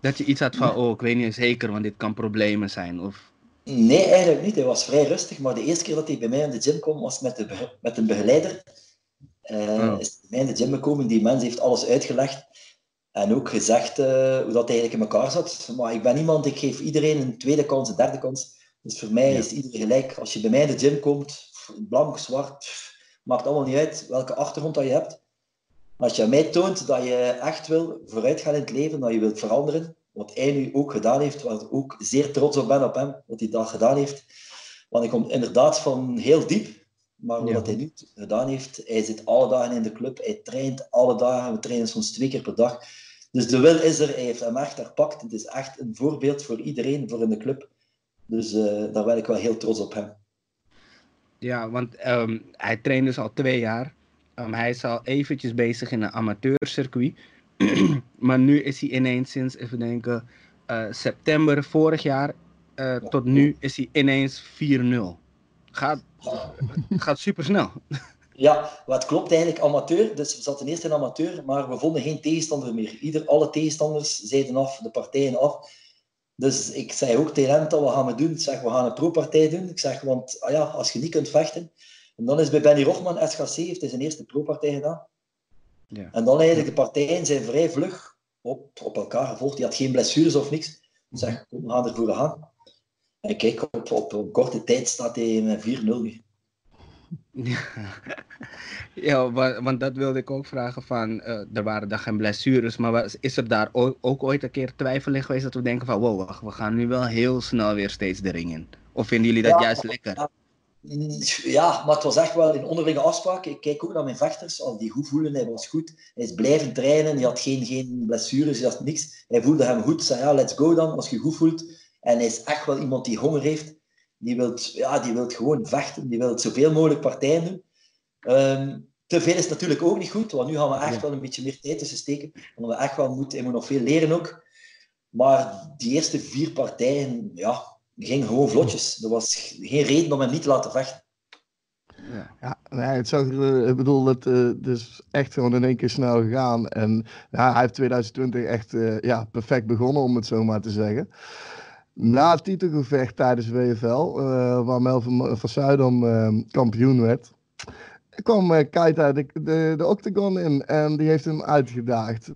Dat je iets had van, oh, ik weet niet zeker, want dit kan problemen zijn? Of... Nee, eigenlijk niet. Hij was vrij rustig, maar de eerste keer dat hij bij mij in de gym kwam, was met, de, met een begeleider. Uh, oh. Is bij mij in de gym gekomen, die mens heeft alles uitgelegd. En ook gezegd uh, hoe dat eigenlijk in elkaar zat. Maar ik ben iemand, ik geef iedereen een tweede kans, een derde kans. Dus voor mij ja. is iedereen gelijk. Als je bij mij in de gym komt, blank, zwart, maakt allemaal niet uit welke achtergrond dat je hebt. Als je aan mij toont dat je echt wil vooruitgaan in het leven, dat je wilt veranderen, wat hij nu ook gedaan heeft, waar ik ook zeer trots op ben op hem, wat hij dat gedaan heeft. Want hij komt inderdaad van heel diep, maar wat hij nu gedaan heeft, hij zit alle dagen in de club, hij traint alle dagen, we trainen soms twee keer per dag. Dus de wil is er, hij heeft hem echt gepakt. Het is echt een voorbeeld voor iedereen, voor in de club. Dus uh, daar ben ik wel heel trots op hem. Ja, want um, hij traint dus al twee jaar. Um, hij is al eventjes bezig in een amateurcircuit. maar nu is hij ineens sinds, even denken, uh, september vorig jaar uh, tot nu is hij ineens 4-0. Gaat, gaat super snel. Ja, wat klopt eigenlijk, amateur. Dus we zaten eerst in amateur, maar we vonden geen tegenstander meer. Ieder, alle tegenstanders zeiden af, de partijen af. Dus ik zei ook tegen hem we gaan we doen. Ik zeg, we gaan een pro-partij doen. Ik zeg, want ah ja, als je niet kunt vechten. En dan is bij Benny Rochman, SGC, heeft hij zijn eerste pro-partij gedaan. Ja. En dan eigenlijk, de partijen zijn vrij vlug op, op elkaar gevolgd. Die had geen blessures of niks. Ik zeg, kom, we gaan ervoor gaan. En kijk, op, op, op korte tijd staat hij met 4-0 nu. Ja, want dat wilde ik ook vragen van, uh, er waren daar geen blessures, maar is er daar ook, ook, ooit een keer twijfel in geweest dat we denken van, wow, wacht, we gaan nu wel heel snel weer steeds de ring in? Of vinden jullie dat juist lekker? Ja, maar het was echt wel een onderlinge afspraak. Ik kijk ook naar mijn vechters, als die goed voelen, hij was goed. Hij is blijven trainen, hij had geen, geen blessures, hij had niks. Hij voelde hem goed, zei ja, let's go dan, als je goed voelt. En hij is echt wel iemand die honger heeft die wil ja, die wilt gewoon vechten, die wil zoveel mogelijk partijen doen. Um, te veel is natuurlijk ook niet goed, want nu gaan we echt wel een beetje meer tijd tussen steken. Omdat we echt wel moeten, moet nog veel leren ook. Maar die eerste vier partijen, ja, gingen gewoon vlotjes. Er was geen reden om hem niet te laten vechten. Ja, ja nee, het zag, uh, ik bedoel, het, uh, het is echt gewoon in één keer snel gegaan. En ja, hij heeft 2020 echt uh, ja, perfect begonnen, om het zo maar te zeggen na het titelgevecht tijdens WFL, uh, waar Melvin van Zuidam uh, kampioen werd, kwam uh, Keita de, de, octagon in en die heeft hem uitgedaagd.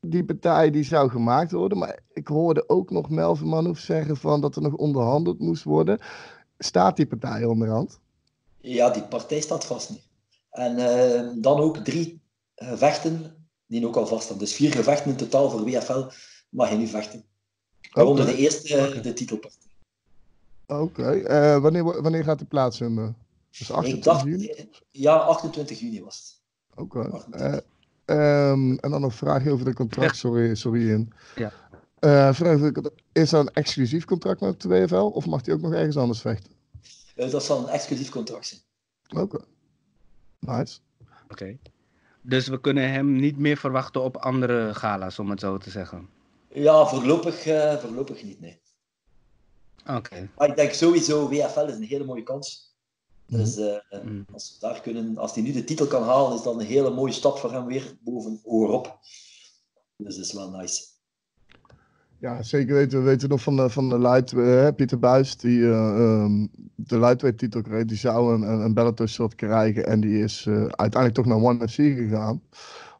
Die partij die zou gemaakt worden, maar ik hoorde ook nog Melvin Manouf zeggen van dat er nog onderhandeld moest worden. Staat die partij onderhand? Ja, die partij staat vast niet. En dan ook drie gevechten die ook al vast staan. Dus vier gevechten in totaal voor WFL mag je nu vechten. Waaronder de eerste, eh, de titelpartij. Oké, uh, wanneer, wanneer gaat die plaatsvinden? Dus 28 juni? Ja, 28 juni was het. Oké. Uh, um, en dan een vraagje over de contract, sorry, sorry in. Ja. Uh, vraag, is dat een exclusief contract met de WFL of mag hij ook nog ergens anders vechten? dat zal een exclusief contract zijn. Oké. Nice. Oké. Dus we kunnen hem niet meer verwachten op andere gala's, om het zo te zeggen. Ja, voorlopig, uh, voorlopig niet, nee. Oké. Maar ik denk sowieso, WFL is een hele mooie kans. Dus uh, mm. als, daar kunnen, als hij nu de titel kan halen, is dat een hele mooie stap voor hem weer boven oorop. Dus dat is wel nice. Ja, zeker weten. We weten nog van de, van de light, uh, Pieter Buis, die uh, um, de lightweight titel kreeg. Die zou een, een Bellator shot krijgen en die is uiteindelijk toch naar One FC gegaan.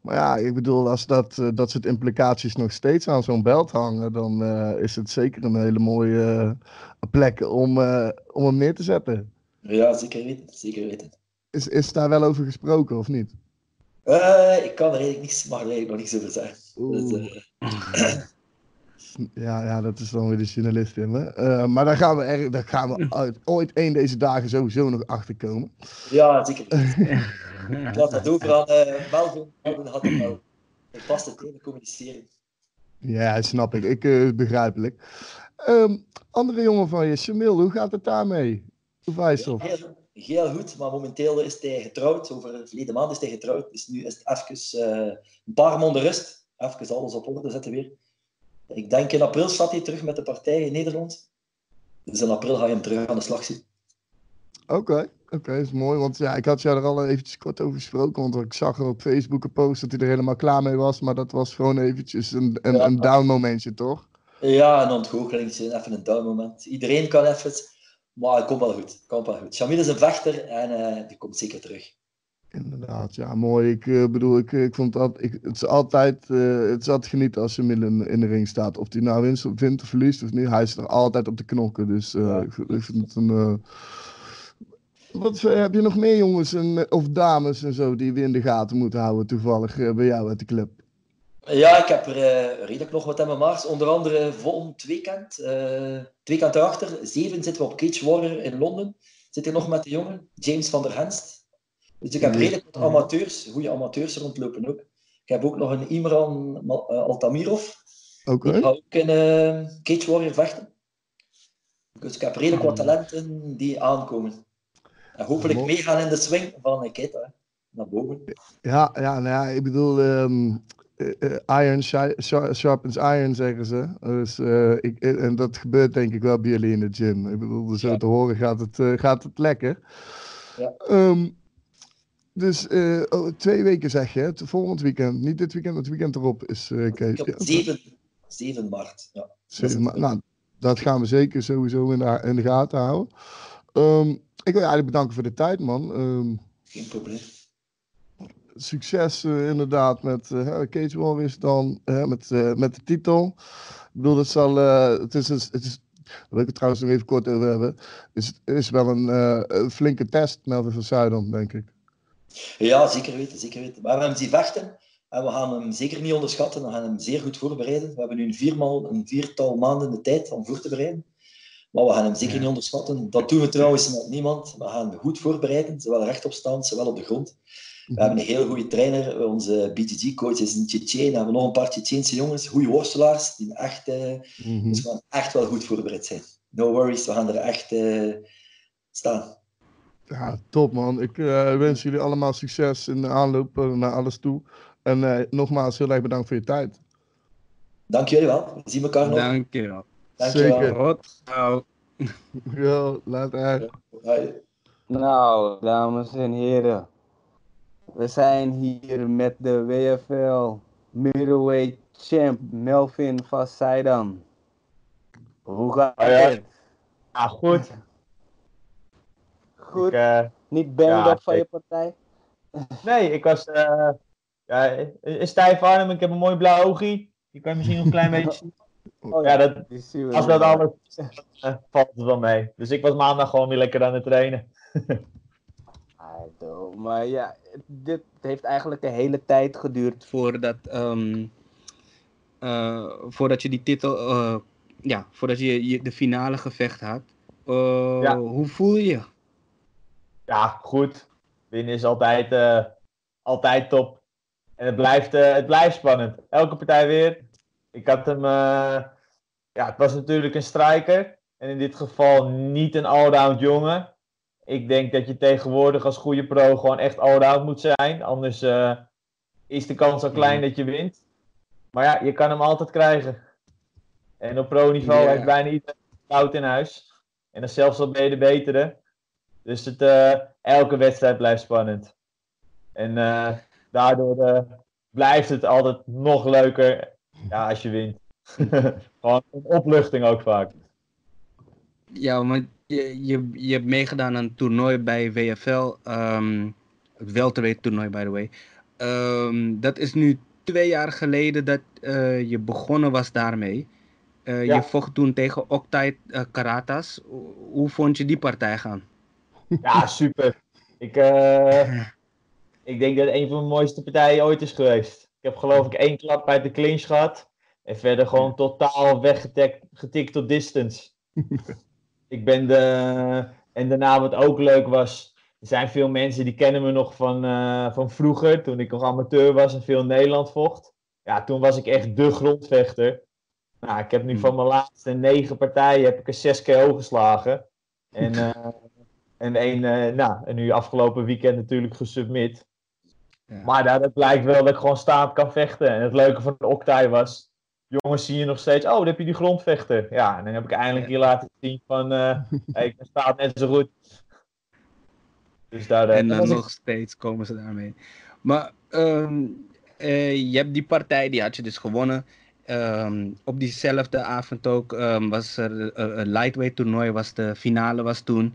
Maar ja, ik bedoel, als dat, uh, dat soort implicaties nog steeds aan zo'n belt hangen, dan uh, is het zeker een hele mooie uh, plek om, om hem neer te zetten. Ja, zeker weten. Zeker weten. Is, is daar wel over gesproken of niet? ik kan er eigenlijk niks, mag er eigenlijk nog niks over zeggen. Dus, ja, ja, dat is dan weer de journalist in me. maar daar gaan we, er, daar gaan we uit, ooit één deze dagen sowieso nog achter komen. Ja, zeker. Ik laat dat over aan uh, Melvin. Melvin had het wel een vaste tegen communiceren. Ja, snap ik. ik uh, begrijpelijk. Um, andere jongen van je, Shamil, hoe gaat het daarmee? Hoe het? Heel, heel, goed, maar momenteel is hij getrouwd. Over de verleden maand is hij getrouwd. Dus nu is het even uh, een paar maanden rust. Even alles op orde zetten weer. Ik denk in april staat hij terug met de partij in Nederland. Dus in april ga je hem terug aan de slag zien. Oké. Oké, dat is mooi. Want ja, ik had jou er al eventjes kort over gesproken. Want ik zag er op Facebook een post dat hij er helemaal klaar mee was. Maar dat was gewoon eventjes een, een, een down momentje, toch? Ja, een ontgoocheling. Even een down moment. Iedereen kan even... Maar het komt wel goed. Komt wel goed. Shamil is een vechter en uh, die komt zeker terug. Inderdaad, ja, mooi. Ik uh, bedoel, ik, ik vond dat, ik, het is altijd, uh, het is altijd genieten als Shamil in, in de ring staat. Of hij nou wint, wint of verliest of niet, hij is er altijd op de knokken. Dus ja. ik, ik, vind het een Wat heb je nog meer jongens en, of dames en zo die we in de gaten moeten houden toevallig bij jou uit de club? Ja, ik heb er redelijk nog wat aan mijn maars. Onder andere volgend weekend, twee kant erachter, zeven zitten we op Cage Warrior in Londen. Zit hier nog met de jongen, James van der Henst. Dus ik heb redelijk wat amateurs, goede amateurs rondlopen ook. Ik heb ook nog een Imran uh, Altamirov. Oké. Okay. Ook in uh, Cage Warrior vechten. Dus ik heb redelijk wat talenten die aankomen. En hopelijk meegaan in de swing van Nikita, naar boven. Ja, ja, nou ja ik bedoel, um, uh, iron sharpens iron, zeggen ze. Dus, uh, ik, en dat gebeurt denk ik wel bij jullie in de gym. Ik bedoel, zo ja. te horen gaat het, uh, gaat het lekker. Ja. Um, dus oh, twee weken zeg je, het volgend weekend. Niet dit weekend, het weekend erop is uh, Kees. Ja, 7, 7 maart. Ja. 7 maart. Nou, dat gaan we zeker sowieso in de, in de gaten houden. Um, ik wil je eigenlijk bedanken voor de tijd, man. Um, Geen probleem succes uh, inderdaad met Cage Warriors dan, met, met de titel. Ik bedoel, het, zal, het is, het is, daar wil ik het trouwens nog even kort over hebben, is, is wel een, een flinke test, Melvin van Zuidam, denk ik. Ja, zeker weten, zeker weten. Maar we hebben zien vechten en we gaan hem zeker niet onderschatten. We gaan hem zeer goed voorbereiden. We hebben nu een, viermaal, een viertal maanden de tijd om voor te bereiden. Maar we gaan hem zeker niet onderschatten. Dat doen we trouwens met niemand. We gaan hem goed voorbereiden, zowel rechtop staan, zowel op de grond. We hebben een heel goede trainer. Onze BTG-coach is een Tsjetsjen. We hebben nog een paar Tsjetsjeense jongens, goede worstelaars, die echt, mm -hmm. dus we gaan echt wel goed voorbereid zijn. No worries, we gaan er echt uh, staan. Ja, top man. Ik uh, wens jullie allemaal succes in de aanloop naar alles toe. En nogmaals, heel erg bedankt voor je tijd. Dank jullie wel. We zien elkaar nog. Dank je wel. Dank Zeker. je wel. Nou. Yo, later. Nou, dames en heren. We zijn hier met de WFL middleweight champ Melvin van Seidam. Hoe gaat ja. het? Ja, goed. Goed? Ik, uh, Niet bang ja, van je partij? nee, ik was uh, ja, een stijf arm. Ik heb een mooi blauw oogie. Je kan misschien nog een klein beetje zien. Oh, Ja, dat, als dat alles uh, valt het wel mee. Dus ik was maandag gewoon weer lekker aan het trainen. Maar ja, dit heeft eigenlijk de hele tijd geduurd voordat, ehm, eh, voordat je die titel, eh, ja, voordat je, je de finale gevecht had. Eh, Ja. Hoe voel je? Ja, goed. Winnen is altijd, eh, altijd top. En het blijft, eh, het blijft spannend. Elke partij weer. Ik had hem. eh, ja, het was natuurlijk een striker. En in dit geval niet een allround jongen. Ik denk dat je tegenwoordig als goede pro gewoon echt allround moet zijn. Anders is de kans al klein dat je wint. Maar ja, je kan hem altijd krijgen. En op pro-niveau Ja. heeft bijna iedereen fout in huis. En dan zelfs al ben je de betere. Dus het, eh, elke wedstrijd blijft spannend. En eh, daardoor eh, blijft het altijd nog leuker ja, als je wint. Gewoon een opluchting ook vaak. Ja, maar je, je, je hebt meegedaan aan een toernooi bij WFL. ehm het welterweight toernooi, by the way. Ehm, dat is nu twee jaar geleden dat je begonnen was daarmee. Ja. Je vocht toen tegen Octai eh, Karatas. Hoe vond je die partij gaan? Ja, super. Ik, eh, ik denk dat het een van de mooiste partijen ooit is geweest. Ik heb geloof ik één klap uit de clinch gehad. En verder gewoon totaal weggetikt getikt tot distance. ik ben de... En daarna wat ook leuk was... Er zijn veel mensen die kennen me nog van, eh, van vroeger. Toen ik nog amateur was en veel in Nederland vocht. Ja, toen was ik echt de grondvechter. Nou, ik heb nu van mijn laatste negen partijen heb ik er zes KO geslagen. En... eh, en, één, eh, nou, en nu afgelopen weekend natuurlijk gesubmit. Ja. Maar daaruit blijkt wel dat ik gewoon staand kan vechten. En het leuke van de Octai was, jongens zien je nog steeds, oh, dan heb je die grondvechter. Ja, en dan heb ik eindelijk hier laten zien van, eh hey, ik staat net zo goed. Dus daar, eh, En dan ik- nog steeds komen ze daarmee. Maar ehm, eh, je hebt die partij, die had je dus gewonnen. Ehm, op diezelfde avond ook ehm, was er een lightweight toernooi, was de finale was toen.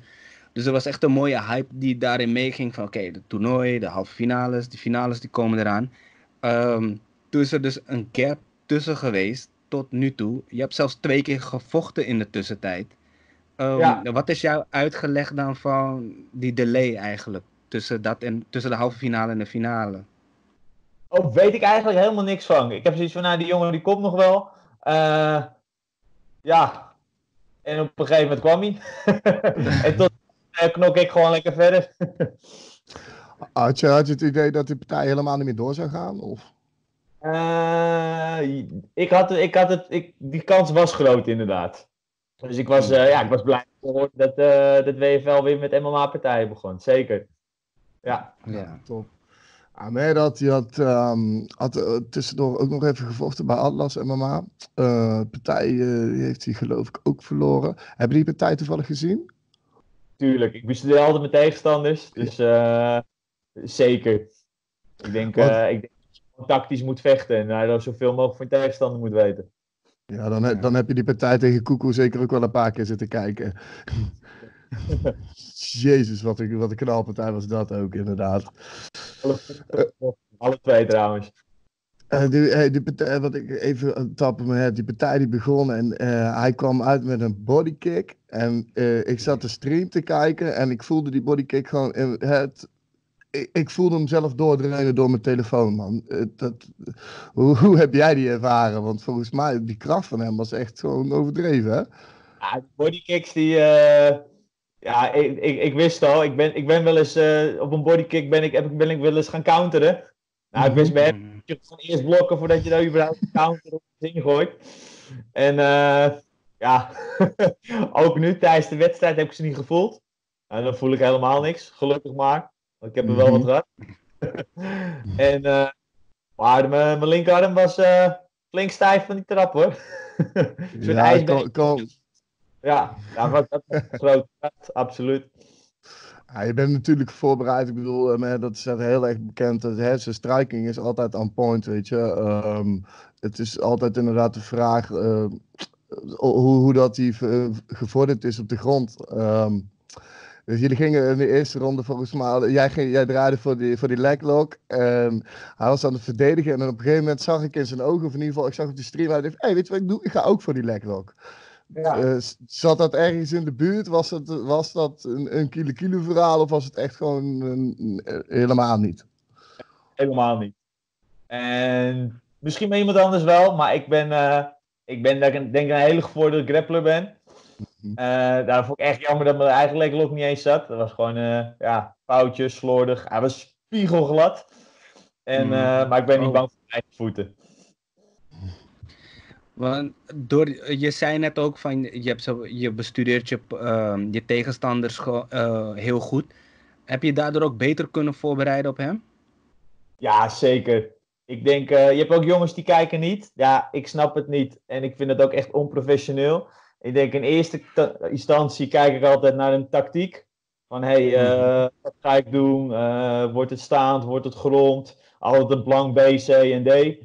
Dus er was echt een mooie hype die daarin meeging van oké, de toernooi, de halve finales, de finales die komen eraan. Ehm, toen is er dus een gap tussen geweest tot nu toe. Je hebt zelfs twee keer gevochten in de tussentijd. Ehm, Ja. Wat is jouw uitgeleg dan van die delay eigenlijk? Tussen, dat en, tussen de halve finale en de finale? Oh, weet ik eigenlijk helemaal niks van. Ik heb zoiets van, nou, die jongen die komt nog wel. Eh, ja. En op een gegeven moment kwam hij. en tot knok ik gewoon lekker verder. Had je, had je het idee dat die partij helemaal niet meer door zou gaan? Of? Eh, ik had, ik had het, ik, die kans was groot inderdaad. Dus ik was, eh, ja, ik was blij te horen dat, eh dat WFL weer met MMA-partijen begon. Zeker. Ja. Ja. Top. Ah, nee, dat, die had, ehm, had eh, tussendoor ook nog even gevochten bij Atlas MMA. Eh partij eh, die heeft hij geloof ik ook verloren. Hebben die partij toevallig gezien? Tuurlijk, ik bestudeer altijd mijn tegenstanders. Dus eh, zeker. Ik denk, eh, ik denk dat je tactisch moet vechten en uh, zoveel mogelijk van je tegenstander moet weten. Ja, dan, he- dan heb je die partij tegen Koekoe zeker ook wel een paar keer zitten kijken. Jezus, wat een, wat een knalpartij was dat ook, inderdaad. Alle, alle twee trouwens. Eh, die, eh, die partij, wat ik even heb, die partij die begon en eh, hij kwam uit met een bodykick. En eh, ik zat de stream te kijken en ik voelde die bodykick gewoon het. Ik, voelde hem zelf doordreunen door mijn telefoon, man. Eh, dat, hoe, heb jij die ervaren? Want volgens mij, die kracht van hem was echt gewoon overdreven, hè? Ja, bodykicks die. eh, ja, ik, ik, wist al, ik ben, ik ben wel eens eh, op een bodykick ben ik, heb ik, ben ik wel eens gaan counteren. Nou, ik wist bij hem Mm. je gewoon eerst blokken voordat je daar überhaupt een counter op het ding gooit. En eh, ja, ook nu tijdens de wedstrijd heb ik ze niet gevoeld. En dan voel ik helemaal niks, gelukkig maar. Want ik heb er wel wat gehad. en, eh, maar mijn, mijn linkerarm was eh, flink stijf van die trap hoor. Zo'n Ja, ijsbeer. kom, kom. Ja, dat was een grote kat, absoluut. Je bent natuurlijk voorbereid. Ik bedoel, eh, dat is heel erg bekend. Hè, zijn striking is altijd on point, weet je. Ehm, het is altijd inderdaad de vraag eh, hoe, hoe dat die eh, gevorderd is op de grond. Ehm, dus jullie gingen in de eerste ronde volgens mij, jij, ging, jij draaide voor die, voor die leglock. En hij was aan het verdedigen en op een gegeven moment zag ik in zijn ogen, of in ieder geval, ik zag op de stream, hij dacht, hey, weet je wat ik doe? Ik ga ook voor die leglock. Ja. Eh, zat dat ergens in de buurt? Was dat, was dat een, een kilo-kilo verhaal of was het echt gewoon een- een- helemaal niet? Helemaal niet. En misschien bij iemand anders wel, maar ik ben, eh, ik ben denk ik een hele gevorderde grappler ben. Mhm. Eh, daar vond ik echt jammer dat mijn eigen leglok niet eens zat. Dat was gewoon, eh, ja, foutjes, slordig. Hij was spiegelglad. En, Mhm. maar ik ben niet Oh. bang voor mijn eigen voeten. Want door, je zei net ook van je, hebt zo, je bestudeert je, ehm, je tegenstanders ge- eh, heel goed. Heb je daardoor ook beter kunnen voorbereiden op hem? Ja, zeker. Ik denk, eh, je hebt ook jongens die kijken niet. Ja, ik snap het niet. En ik vind het ook echt onprofessioneel. Ik denk in eerste ta- instantie kijk ik altijd naar een tactiek. Van hé, hey, eh, wat ga ik doen? Wordt het staand? Wordt het gerond? Altijd een plan B, C en D.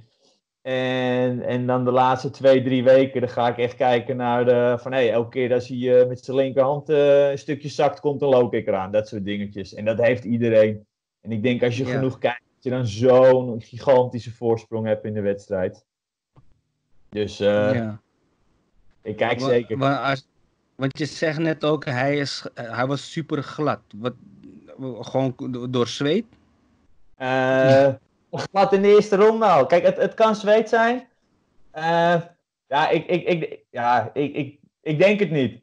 En, en dan de laatste twee, drie weken, dan ga ik echt kijken naar de, van hé, hey, elke keer als hij eh, met zijn linkerhand eh, een stukje zakt komt, dan loop ik eraan. Dat soort dingetjes. En dat heeft iedereen. En ik denk als je Ja. genoeg kijkt, dat je dan zo'n gigantische voorsprong hebt in de wedstrijd. Dus eh, ja. ik kijk Wa- zeker. wa- als- want je zegt net ook, hij, is, eh, hij was super glad. Wat, gewoon do- door zweet? Glad in de eerste ronde al. Kijk, het, het kan zweet zijn. Eh, ja, ik, ik, ik, ja ik, ik, ik denk het niet.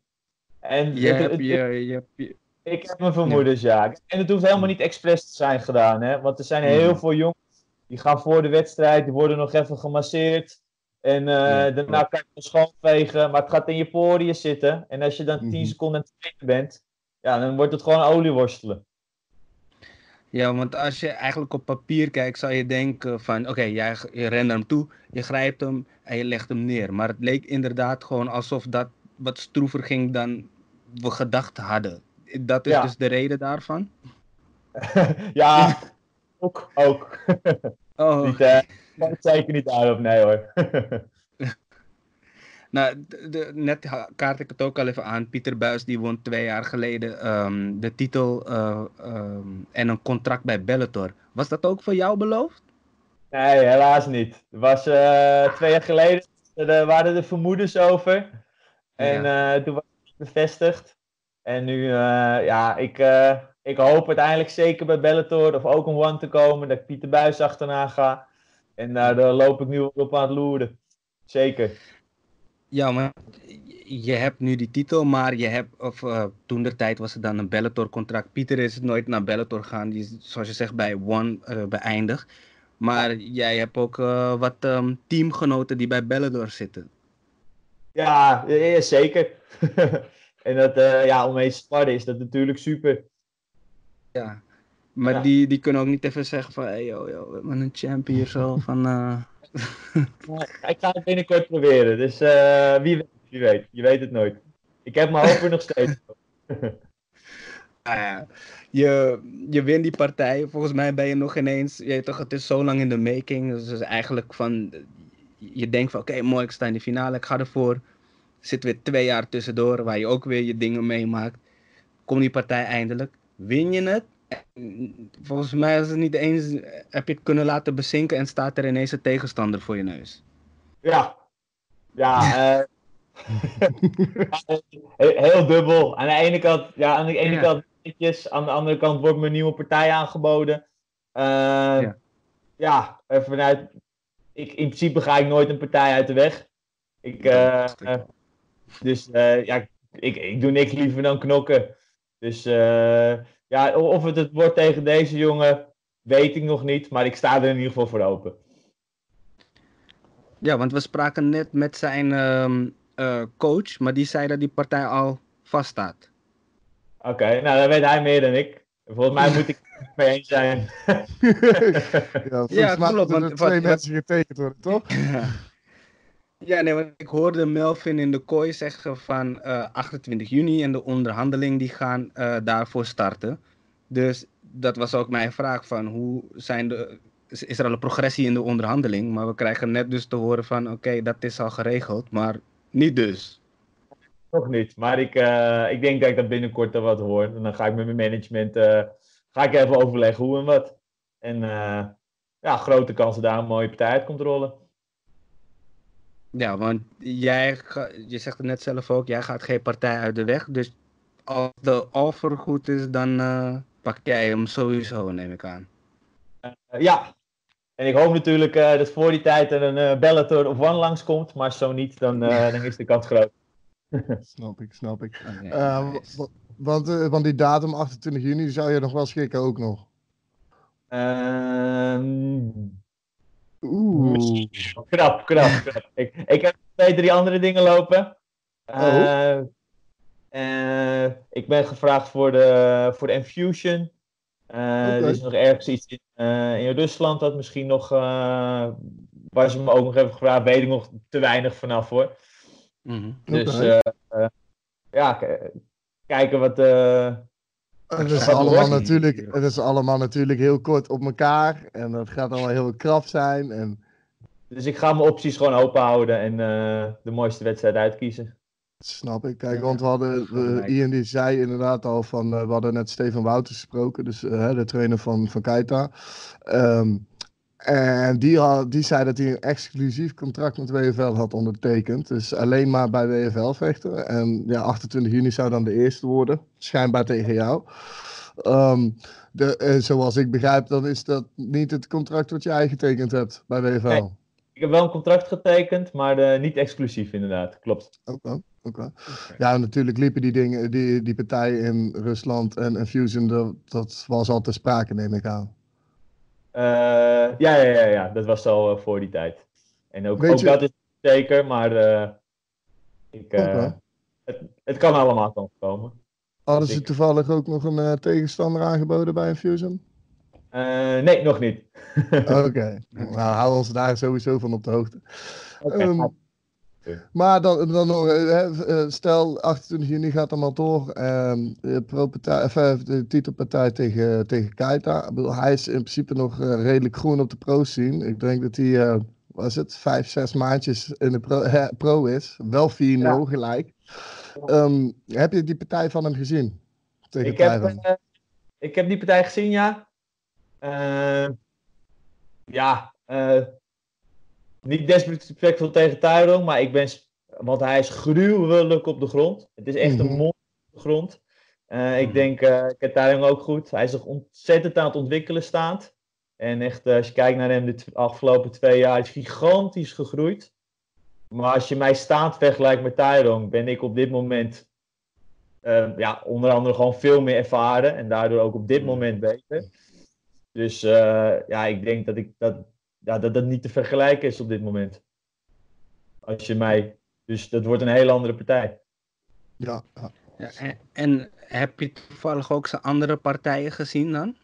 En Je het- hebt het- je, je, hebt je- Ik heb mijn vermoedens, ja. En het hoeft helemaal niet expres te zijn gedaan, hè. Want er zijn heel veel jongens die gaan voor de wedstrijd, die worden nog even gemasseerd. En eh, Ja, daarna kan je het schoonvegen, maar het gaat in je poriën zitten. En als je dan 10 Mhm. seconden aan het bent, ja, dan wordt het gewoon olieworstelen. Ja, want als je eigenlijk op papier kijkt, zou je denken van, oké, jij je rent naar hem toe, je grijpt hem en je legt hem neer. Maar het leek inderdaad gewoon alsof dat wat stroever ging dan we gedacht hadden. Dat is Ja. dus de reden daarvan? ja, ook. ook. Oh, niet, eh, maar zeker niet daarop, nee hoor. nou, de, de- net kaart ik het ook al even aan. Pieter Buis die won twee jaar geleden ehm, de titel eh, ehm, en een contract bij Bellator. Was dat ook voor jou beloofd? Nee, helaas niet. Er was eh, twee jaar geleden, er waren er vermoedens over. En eh, toen was bevestigd. En nu, ja, ik, ik hoop uiteindelijk zeker bij Bellator of ook een one te komen. Dat ik Pieter Buis achterna ga. En daar loop ik nu op aan het loeren. Zeker. Ja, maar je hebt nu die titel, maar je hebt, of uh, toen de tijd was het dan een Bellator-contract. Pieter is nooit naar Bellator gaan, die is, zoals je zegt, bij One uh, beëindigd. Maar jij hebt ook uh, wat um, teamgenoten die bij Bellator zitten. Ja, ja zeker. en dat, ja, om mee te sparren is dat natuurlijk super. Ja, maar ja. Die, die kunnen ook niet even zeggen van, hey yo, yo, we hebben een champ hier zo van... ik ga het binnenkort proberen, dus wie weet. Weet, je weet het nooit. Ik heb mijn hoop er nog steeds. ah, je, je wint die partij. Volgens mij ben je nog ineens. Je toch, het is zo lang in de making. Dus, dus eigenlijk van. Je denkt van oké, mooi, ik sta in de finale, ik ga ervoor. Zit weer twee jaar tussendoor waar je ook weer je dingen meemaakt. Kom die partij eindelijk. Win je het? Volgens mij is het niet eens. Heb je het kunnen laten bezinken en staat er ineens een tegenstander voor je neus. Ja. Ja, uh, heel dubbel. Aan de ene kant, ja, aan de ene ja. kant netjes, aan de andere kant wordt me een nieuwe partij aangeboden. Uh, ja. ja, vanuit, ik, in principe ga ik nooit een partij uit de weg. Ik, uh, dus uh, ja, ik, ik doe niks liever dan knokken. Dus ja, of het het wordt tegen deze jongen, weet ik nog niet. Maar ik sta er in ieder geval voor open. Ja, want we spraken net met zijn um, uh, coach, maar die zei dat die partij al vaststaat. Oké, okay, nou dan weet hij meer dan ik. Volgens mij moet ik het mee eens zijn. ja, ja klopt. Want, twee wat, mensen getekend worden, toch? ja, nee, want ik hoorde Melvin in de kooi zeggen van uh, eh, 28 juni en de onderhandeling die gaan uh, daarvoor starten. Dus dat was ook mijn vraag van hoe zijn de, is er al een progressie in de onderhandeling? Maar we krijgen net dus te horen van oké, dat is al geregeld, maar niet dus. Nog niet, maar ik, uh, ik denk dat ik dat binnenkort er wat hoor. En dan ga ik met mijn management ga ik even overleggen hoe en wat. En ja, grote kansen daar een mooie partij uit komt rollen. Ja, want jij, je zegt het net zelf ook, jij gaat geen partij uit de weg. Dus als de offer goed is, dan pak jij hem sowieso, neem ik aan. ja, en ik hoop natuurlijk uh, dat voor die tijd er een uh, Bellator of One langskomt. Maar zo niet, dan, uh, dan is de kans groot. snap ik, snap ik. Okay. want, want die datum 28 juni zou je nog wel schikken ook nog? Oeh. Knap, knap. ik, ik heb twee, drie andere dingen lopen. Oh. ik ben gevraagd voor de, voor de Infusion. Okay. Er is nog ergens iets in, uh, in Rusland dat misschien nog, uh, waar ze me ook nog hebben gevraagd, weet ik nog te weinig vanaf hoor. Mm -hmm. Dus okay. uh, ja, kijken wat. Het is, allemaal natuurlijk, het is allemaal natuurlijk heel kort op elkaar en dat gaat allemaal heel krap zijn. En... Dus ik ga mijn opties gewoon open houden en de mooiste wedstrijd uitkiezen. Snap ik. Kijk, want we hadden, uh, Ian die zei inderdaad al van, uh, we hadden net Stefan Wouters gesproken, dus uh, de trainer van, van Keita. Um, en die, had, die zei dat hij een exclusief contract met WFL had ondertekend. Dus alleen maar bij WFL vechten. En ja, 28 juni zou dan de eerste worden, schijnbaar tegen jou. Um, de, zoals ik begrijp, dan is dat niet het contract wat jij getekend hebt bij WFL. Nee, ik heb wel een contract getekend, maar niet exclusief inderdaad, klopt. Oké. Okay. Ja, natuurlijk liepen die dingen, die, die partijen in Rusland en, en Fusion, dat, dat was al te sprake, neem ik aan. Uh, ja, ja, ja, ja, dat was al uh, voor die tijd. En ook, ook dat is zeker, maar uh, ik, het, het kan allemaal komen. Hadden dus ze toevallig ook nog een tegenstander aangeboden bij Fusion? nee, nog niet. Oké, okay. nou houden ons daar sowieso van op de hoogte. Okay. Um, ehm, maar dan, dan nog, eh, eh, stel 28 juni gaat allemaal door. Um, de, pro-partij, de titelpartij tegen, tegen Keita. Hij is in principe nog uh, redelijk groen op de pro-scene. Ik denk dat hij, uh, was het, vijf, zes maandjes in de pro, pro is. Wel 4-0 ja. gelijk. Um, heb je die partij van hem gezien? Tegen ik, heb, ik heb die partij gezien, ja. ja, niet desperate tegen Tyrone, maar ik ben want hij is gruwelijk op de grond. Het is echt een Mhm. monster op de grond. Eh, ik Mhm. denk, eh ik heb Tyron ook goed. Hij is zich ontzettend aan het ontwikkelen staand. En echt, eh, als je kijkt naar hem de afgelopen twee jaar, is gigantisch gegroeid. Maar als je mij staand vergelijkt met Tyron, ben ik op dit moment ja, onder andere gewoon veel meer ervaren. En daardoor ook op dit moment beter. Dus ja, ik denk dat, ik, dat, ja, dat dat niet te vergelijken is op dit moment. Als je mij. Dus dat wordt een hele andere partij. Ja, ja. Ja, en, en heb je toevallig ook zijn andere partijen gezien dan?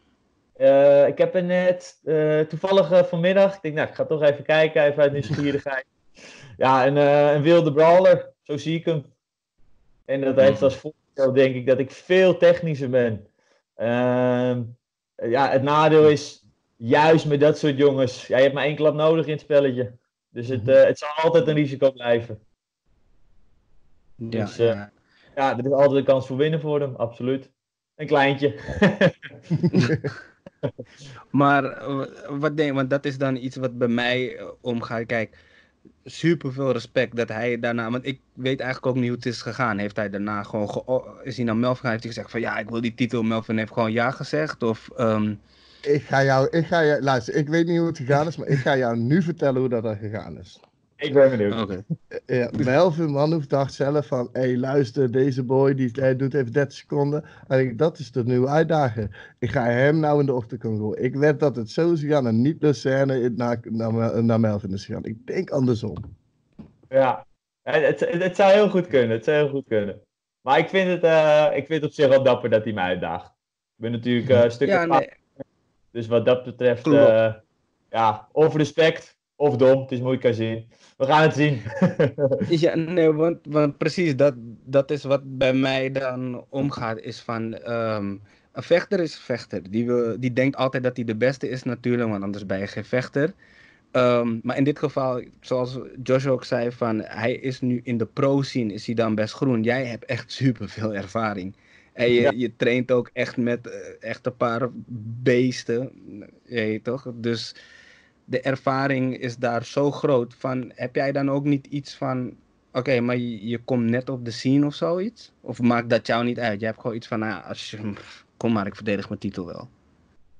Eh, ik heb er net eh, toevallig eh, vanmiddag. Ik denk, nou, ik ga toch even kijken, even uit nieuwsgierigheid. ja, een, eh, een wilde brawler, zo zie ik hem. En dat heeft als voordeel, denk ik, dat ik veel technischer ben. Ehm, ja, het nadeel is juist met dat soort jongens. Ja, je hebt maar één klap nodig in het spelletje. Dus het, eh, het zal altijd een risico blijven. Ja, Dus, eh, ja. Ja, er is altijd een kans voor winnen voor hem, absoluut. Een kleintje. Maar eh, wat denk want dat is dan iets wat bij mij omgaat. Kijk, super veel respect dat hij daarna, want ik weet eigenlijk ook niet hoe het is gegaan. Heeft hij daarna gewoon, ge- is hij naar Melvin heeft hij gezegd van ja, ik wil die titel. Melvin heeft gewoon ja gezegd of... ehm, Ik ga jou, ik ga jou, luister, ik weet niet hoe het gegaan is, maar ik ga jou nu vertellen hoe dat er gegaan is. ik ben benieuwd. Oké. Ja, Melvin Manhoef dacht zelf van, hé hey, luister, deze boy die hij doet even 30 seconden. En ik, dat is de nieuwe uitdaging. Ik ga hem nou in de ochtend kunnen gooien. Ik weet dat het zo is gegaan en niet de scène naar, naar, naar Melvin is gegaan. Ik denk andersom. Ja, het, het, het zou heel goed kunnen. Het zou heel goed kunnen. Maar ik vind het, eh, ik vind het op zich wel dapper dat hij mij uitdaagt. Ik ben natuurlijk eh, een stuk Ja, ervaren, nee, Dus wat dat betreft, eh, ja, of respect of dom. Het is moeilijk te zien. We gaan het zien. Ja, nee, want, want precies dat, dat is wat bij mij dan omgaat. Is van ehm, een vechter is een vechter. Die, wil, die denkt altijd dat hij de beste is, natuurlijk, want anders ben je geen vechter. Ehm, maar in dit geval, zoals Josh ook zei, van hij is nu in de pro-scene, is hij dan best groen. Jij hebt echt super veel ervaring. En je, Ja. je traint ook echt met eh, echt een paar beesten, je toch? Dus de ervaring is daar zo groot. Van, heb jij dan ook niet iets van, oké, maar je, je komt net op de scene of zoiets? Of maakt dat jou niet uit? Je hebt gewoon iets van, nou, ja, als je, kom maar, ik verdedig mijn titel wel.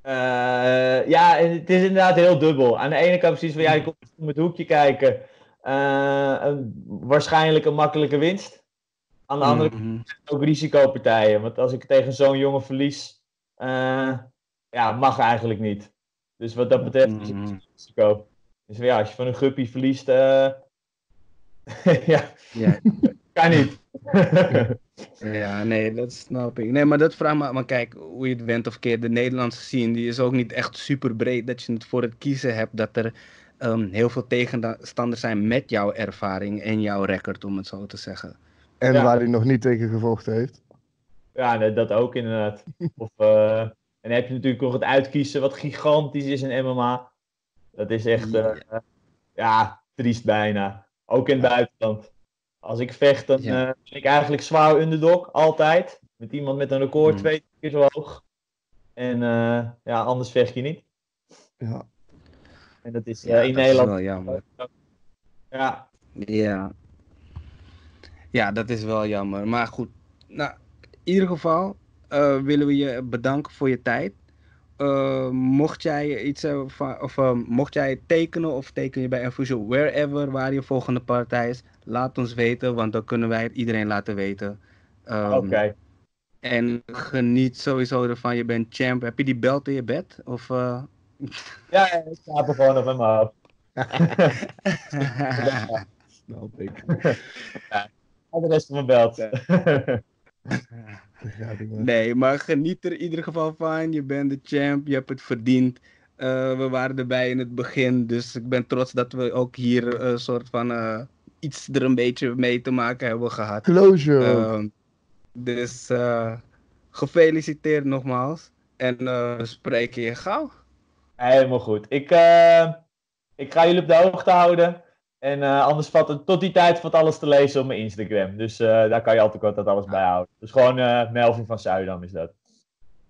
Eh, ja, het is inderdaad heel dubbel. Aan de ene kant precies van, ja, je komt om het hoekje kijken. Eh, een, waarschijnlijk een makkelijke winst. Aan de andere kant Mhm. ook risicopartijen. Want als ik tegen zo'n jongen verlies, eh, ja, mag eigenlijk niet. Dus wat dat betreft is het Mhm. risico. Dus ja, als je van een guppy verliest, eh, ja, Ja, kan niet. ja, nee, dat snap ik. Nee, maar dat vraag me, maar kijk, hoe je het went of keert, de Nederlandse scene, die is ook niet echt super breed dat je het voor het kiezen hebt dat er ehm, heel veel tegenstanders zijn met jouw ervaring en jouw record, om het zo te zeggen. En Ja. waar hij nog niet tegen gevochten heeft. ja, nee, dat ook inderdaad. Of, eh, en dan heb je natuurlijk nog het uitkiezen, wat gigantisch is in MMA. Dat is echt, eh, ja, triest bijna. Ook in het buitenland. Als ik vecht, dan Ja. eh, ben ik eigenlijk zwaar underdog, altijd. Met iemand met een record Mm. twee keer zo hoog. En eh, ja, anders vecht je niet. Ja. En dat is Ja, in dat Nederland. is wel jammer. Ja, Ja. Ja, dat is wel jammer. Maar goed, nou, in ieder geval eh, willen we je bedanken voor je tijd. Eh, mocht jij iets eh, van, of mocht jij tekenen of teken je bij Infusion, wherever waar je volgende partij is, laat ons weten, want dan kunnen wij het iedereen laten weten. Ehm, oké. En geniet sowieso ervan, je bent champ. Heb je die belt in je bed? Of? Ja, ik slaap er gewoon op mijn hoofd. Snap ik. Al de rest van mijn belt. Nee, maar geniet er in ieder geval van. Je bent de champ, je hebt het verdiend. Eh, we waren erbij in het begin, dus ik ben trots dat we ook hier een soort van eh, iets er een beetje mee te maken hebben gehad. Closure. Ehm, dus eh, gefeliciteerd nogmaals. En eh, we spreken je gauw. Helemaal goed. Ik, eh, ik ga jullie op de hoogte houden. En eh, anders valt het tot die tijd valt alles te lezen op mijn Instagram. Dus eh, daar kan je altijd kort dat alles bij houden. Dus gewoon eh, Melvin van Zuidam is dat.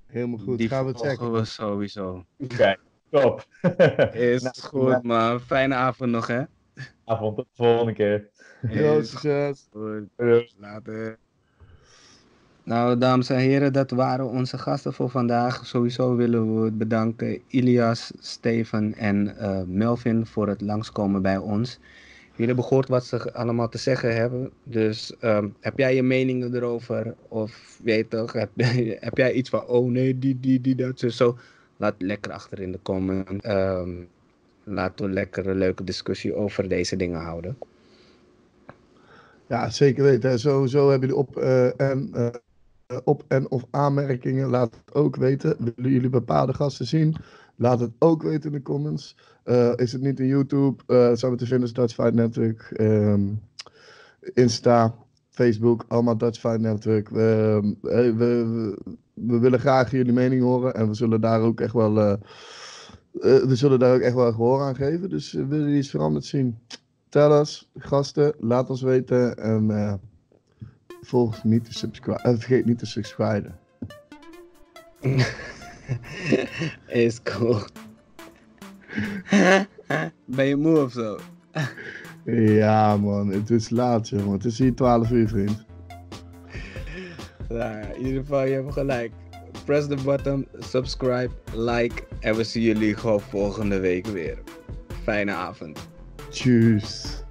Helemaal goed. Die Gaan we checken. we sowieso. Oké, top. Is Nou, goed, man. Fijne avond nog, hè? Avond, tot de volgende keer. Succes. Later. Nou, dames en heren, dat waren onze gasten voor vandaag. Sowieso willen we bedanken Ilias, Steven en uh, Melvin voor het langskomen bij ons. Jullie hebben gehoord wat ze allemaal te zeggen hebben. Dus um, heb jij je meningen erover? Of weet toch, heb, jij iets van, oh nee, die, die, die, dat, zo. Laat lekker achter in de comment. Um, laten we lekker een leuke discussie over deze dingen houden. Ja, zeker weten. Sowieso hebben jullie op uh, en uh, op en of aanmerkingen. Laat het ook weten. Willen jullie bepaalde gasten zien? Laat het ook weten in de comments. Uh, is het niet in YouTube? Uh, zijn we te vinden Dutch Fight Network. Um, Insta, Facebook, allemaal Dutch Fight Network. We, we, willen graag jullie mening horen. En we zullen daar ook echt wel... We zullen daar ook echt wel gehoor aan geven. Dus willen jullie iets veranderd zien? Tel ons, gasten, laat ons weten. En volg niet te subscriben. vergeet niet te subscriben. Is cool. ben je moe of zo? ja, man. Het is laat, jongen. Het is hier 12 uur, vriend. Nou, in ieder geval, je hebt gelijk. Press the button, subscribe, like. En we zien jullie gewoon volgende week weer. Fijne avond. Tjus.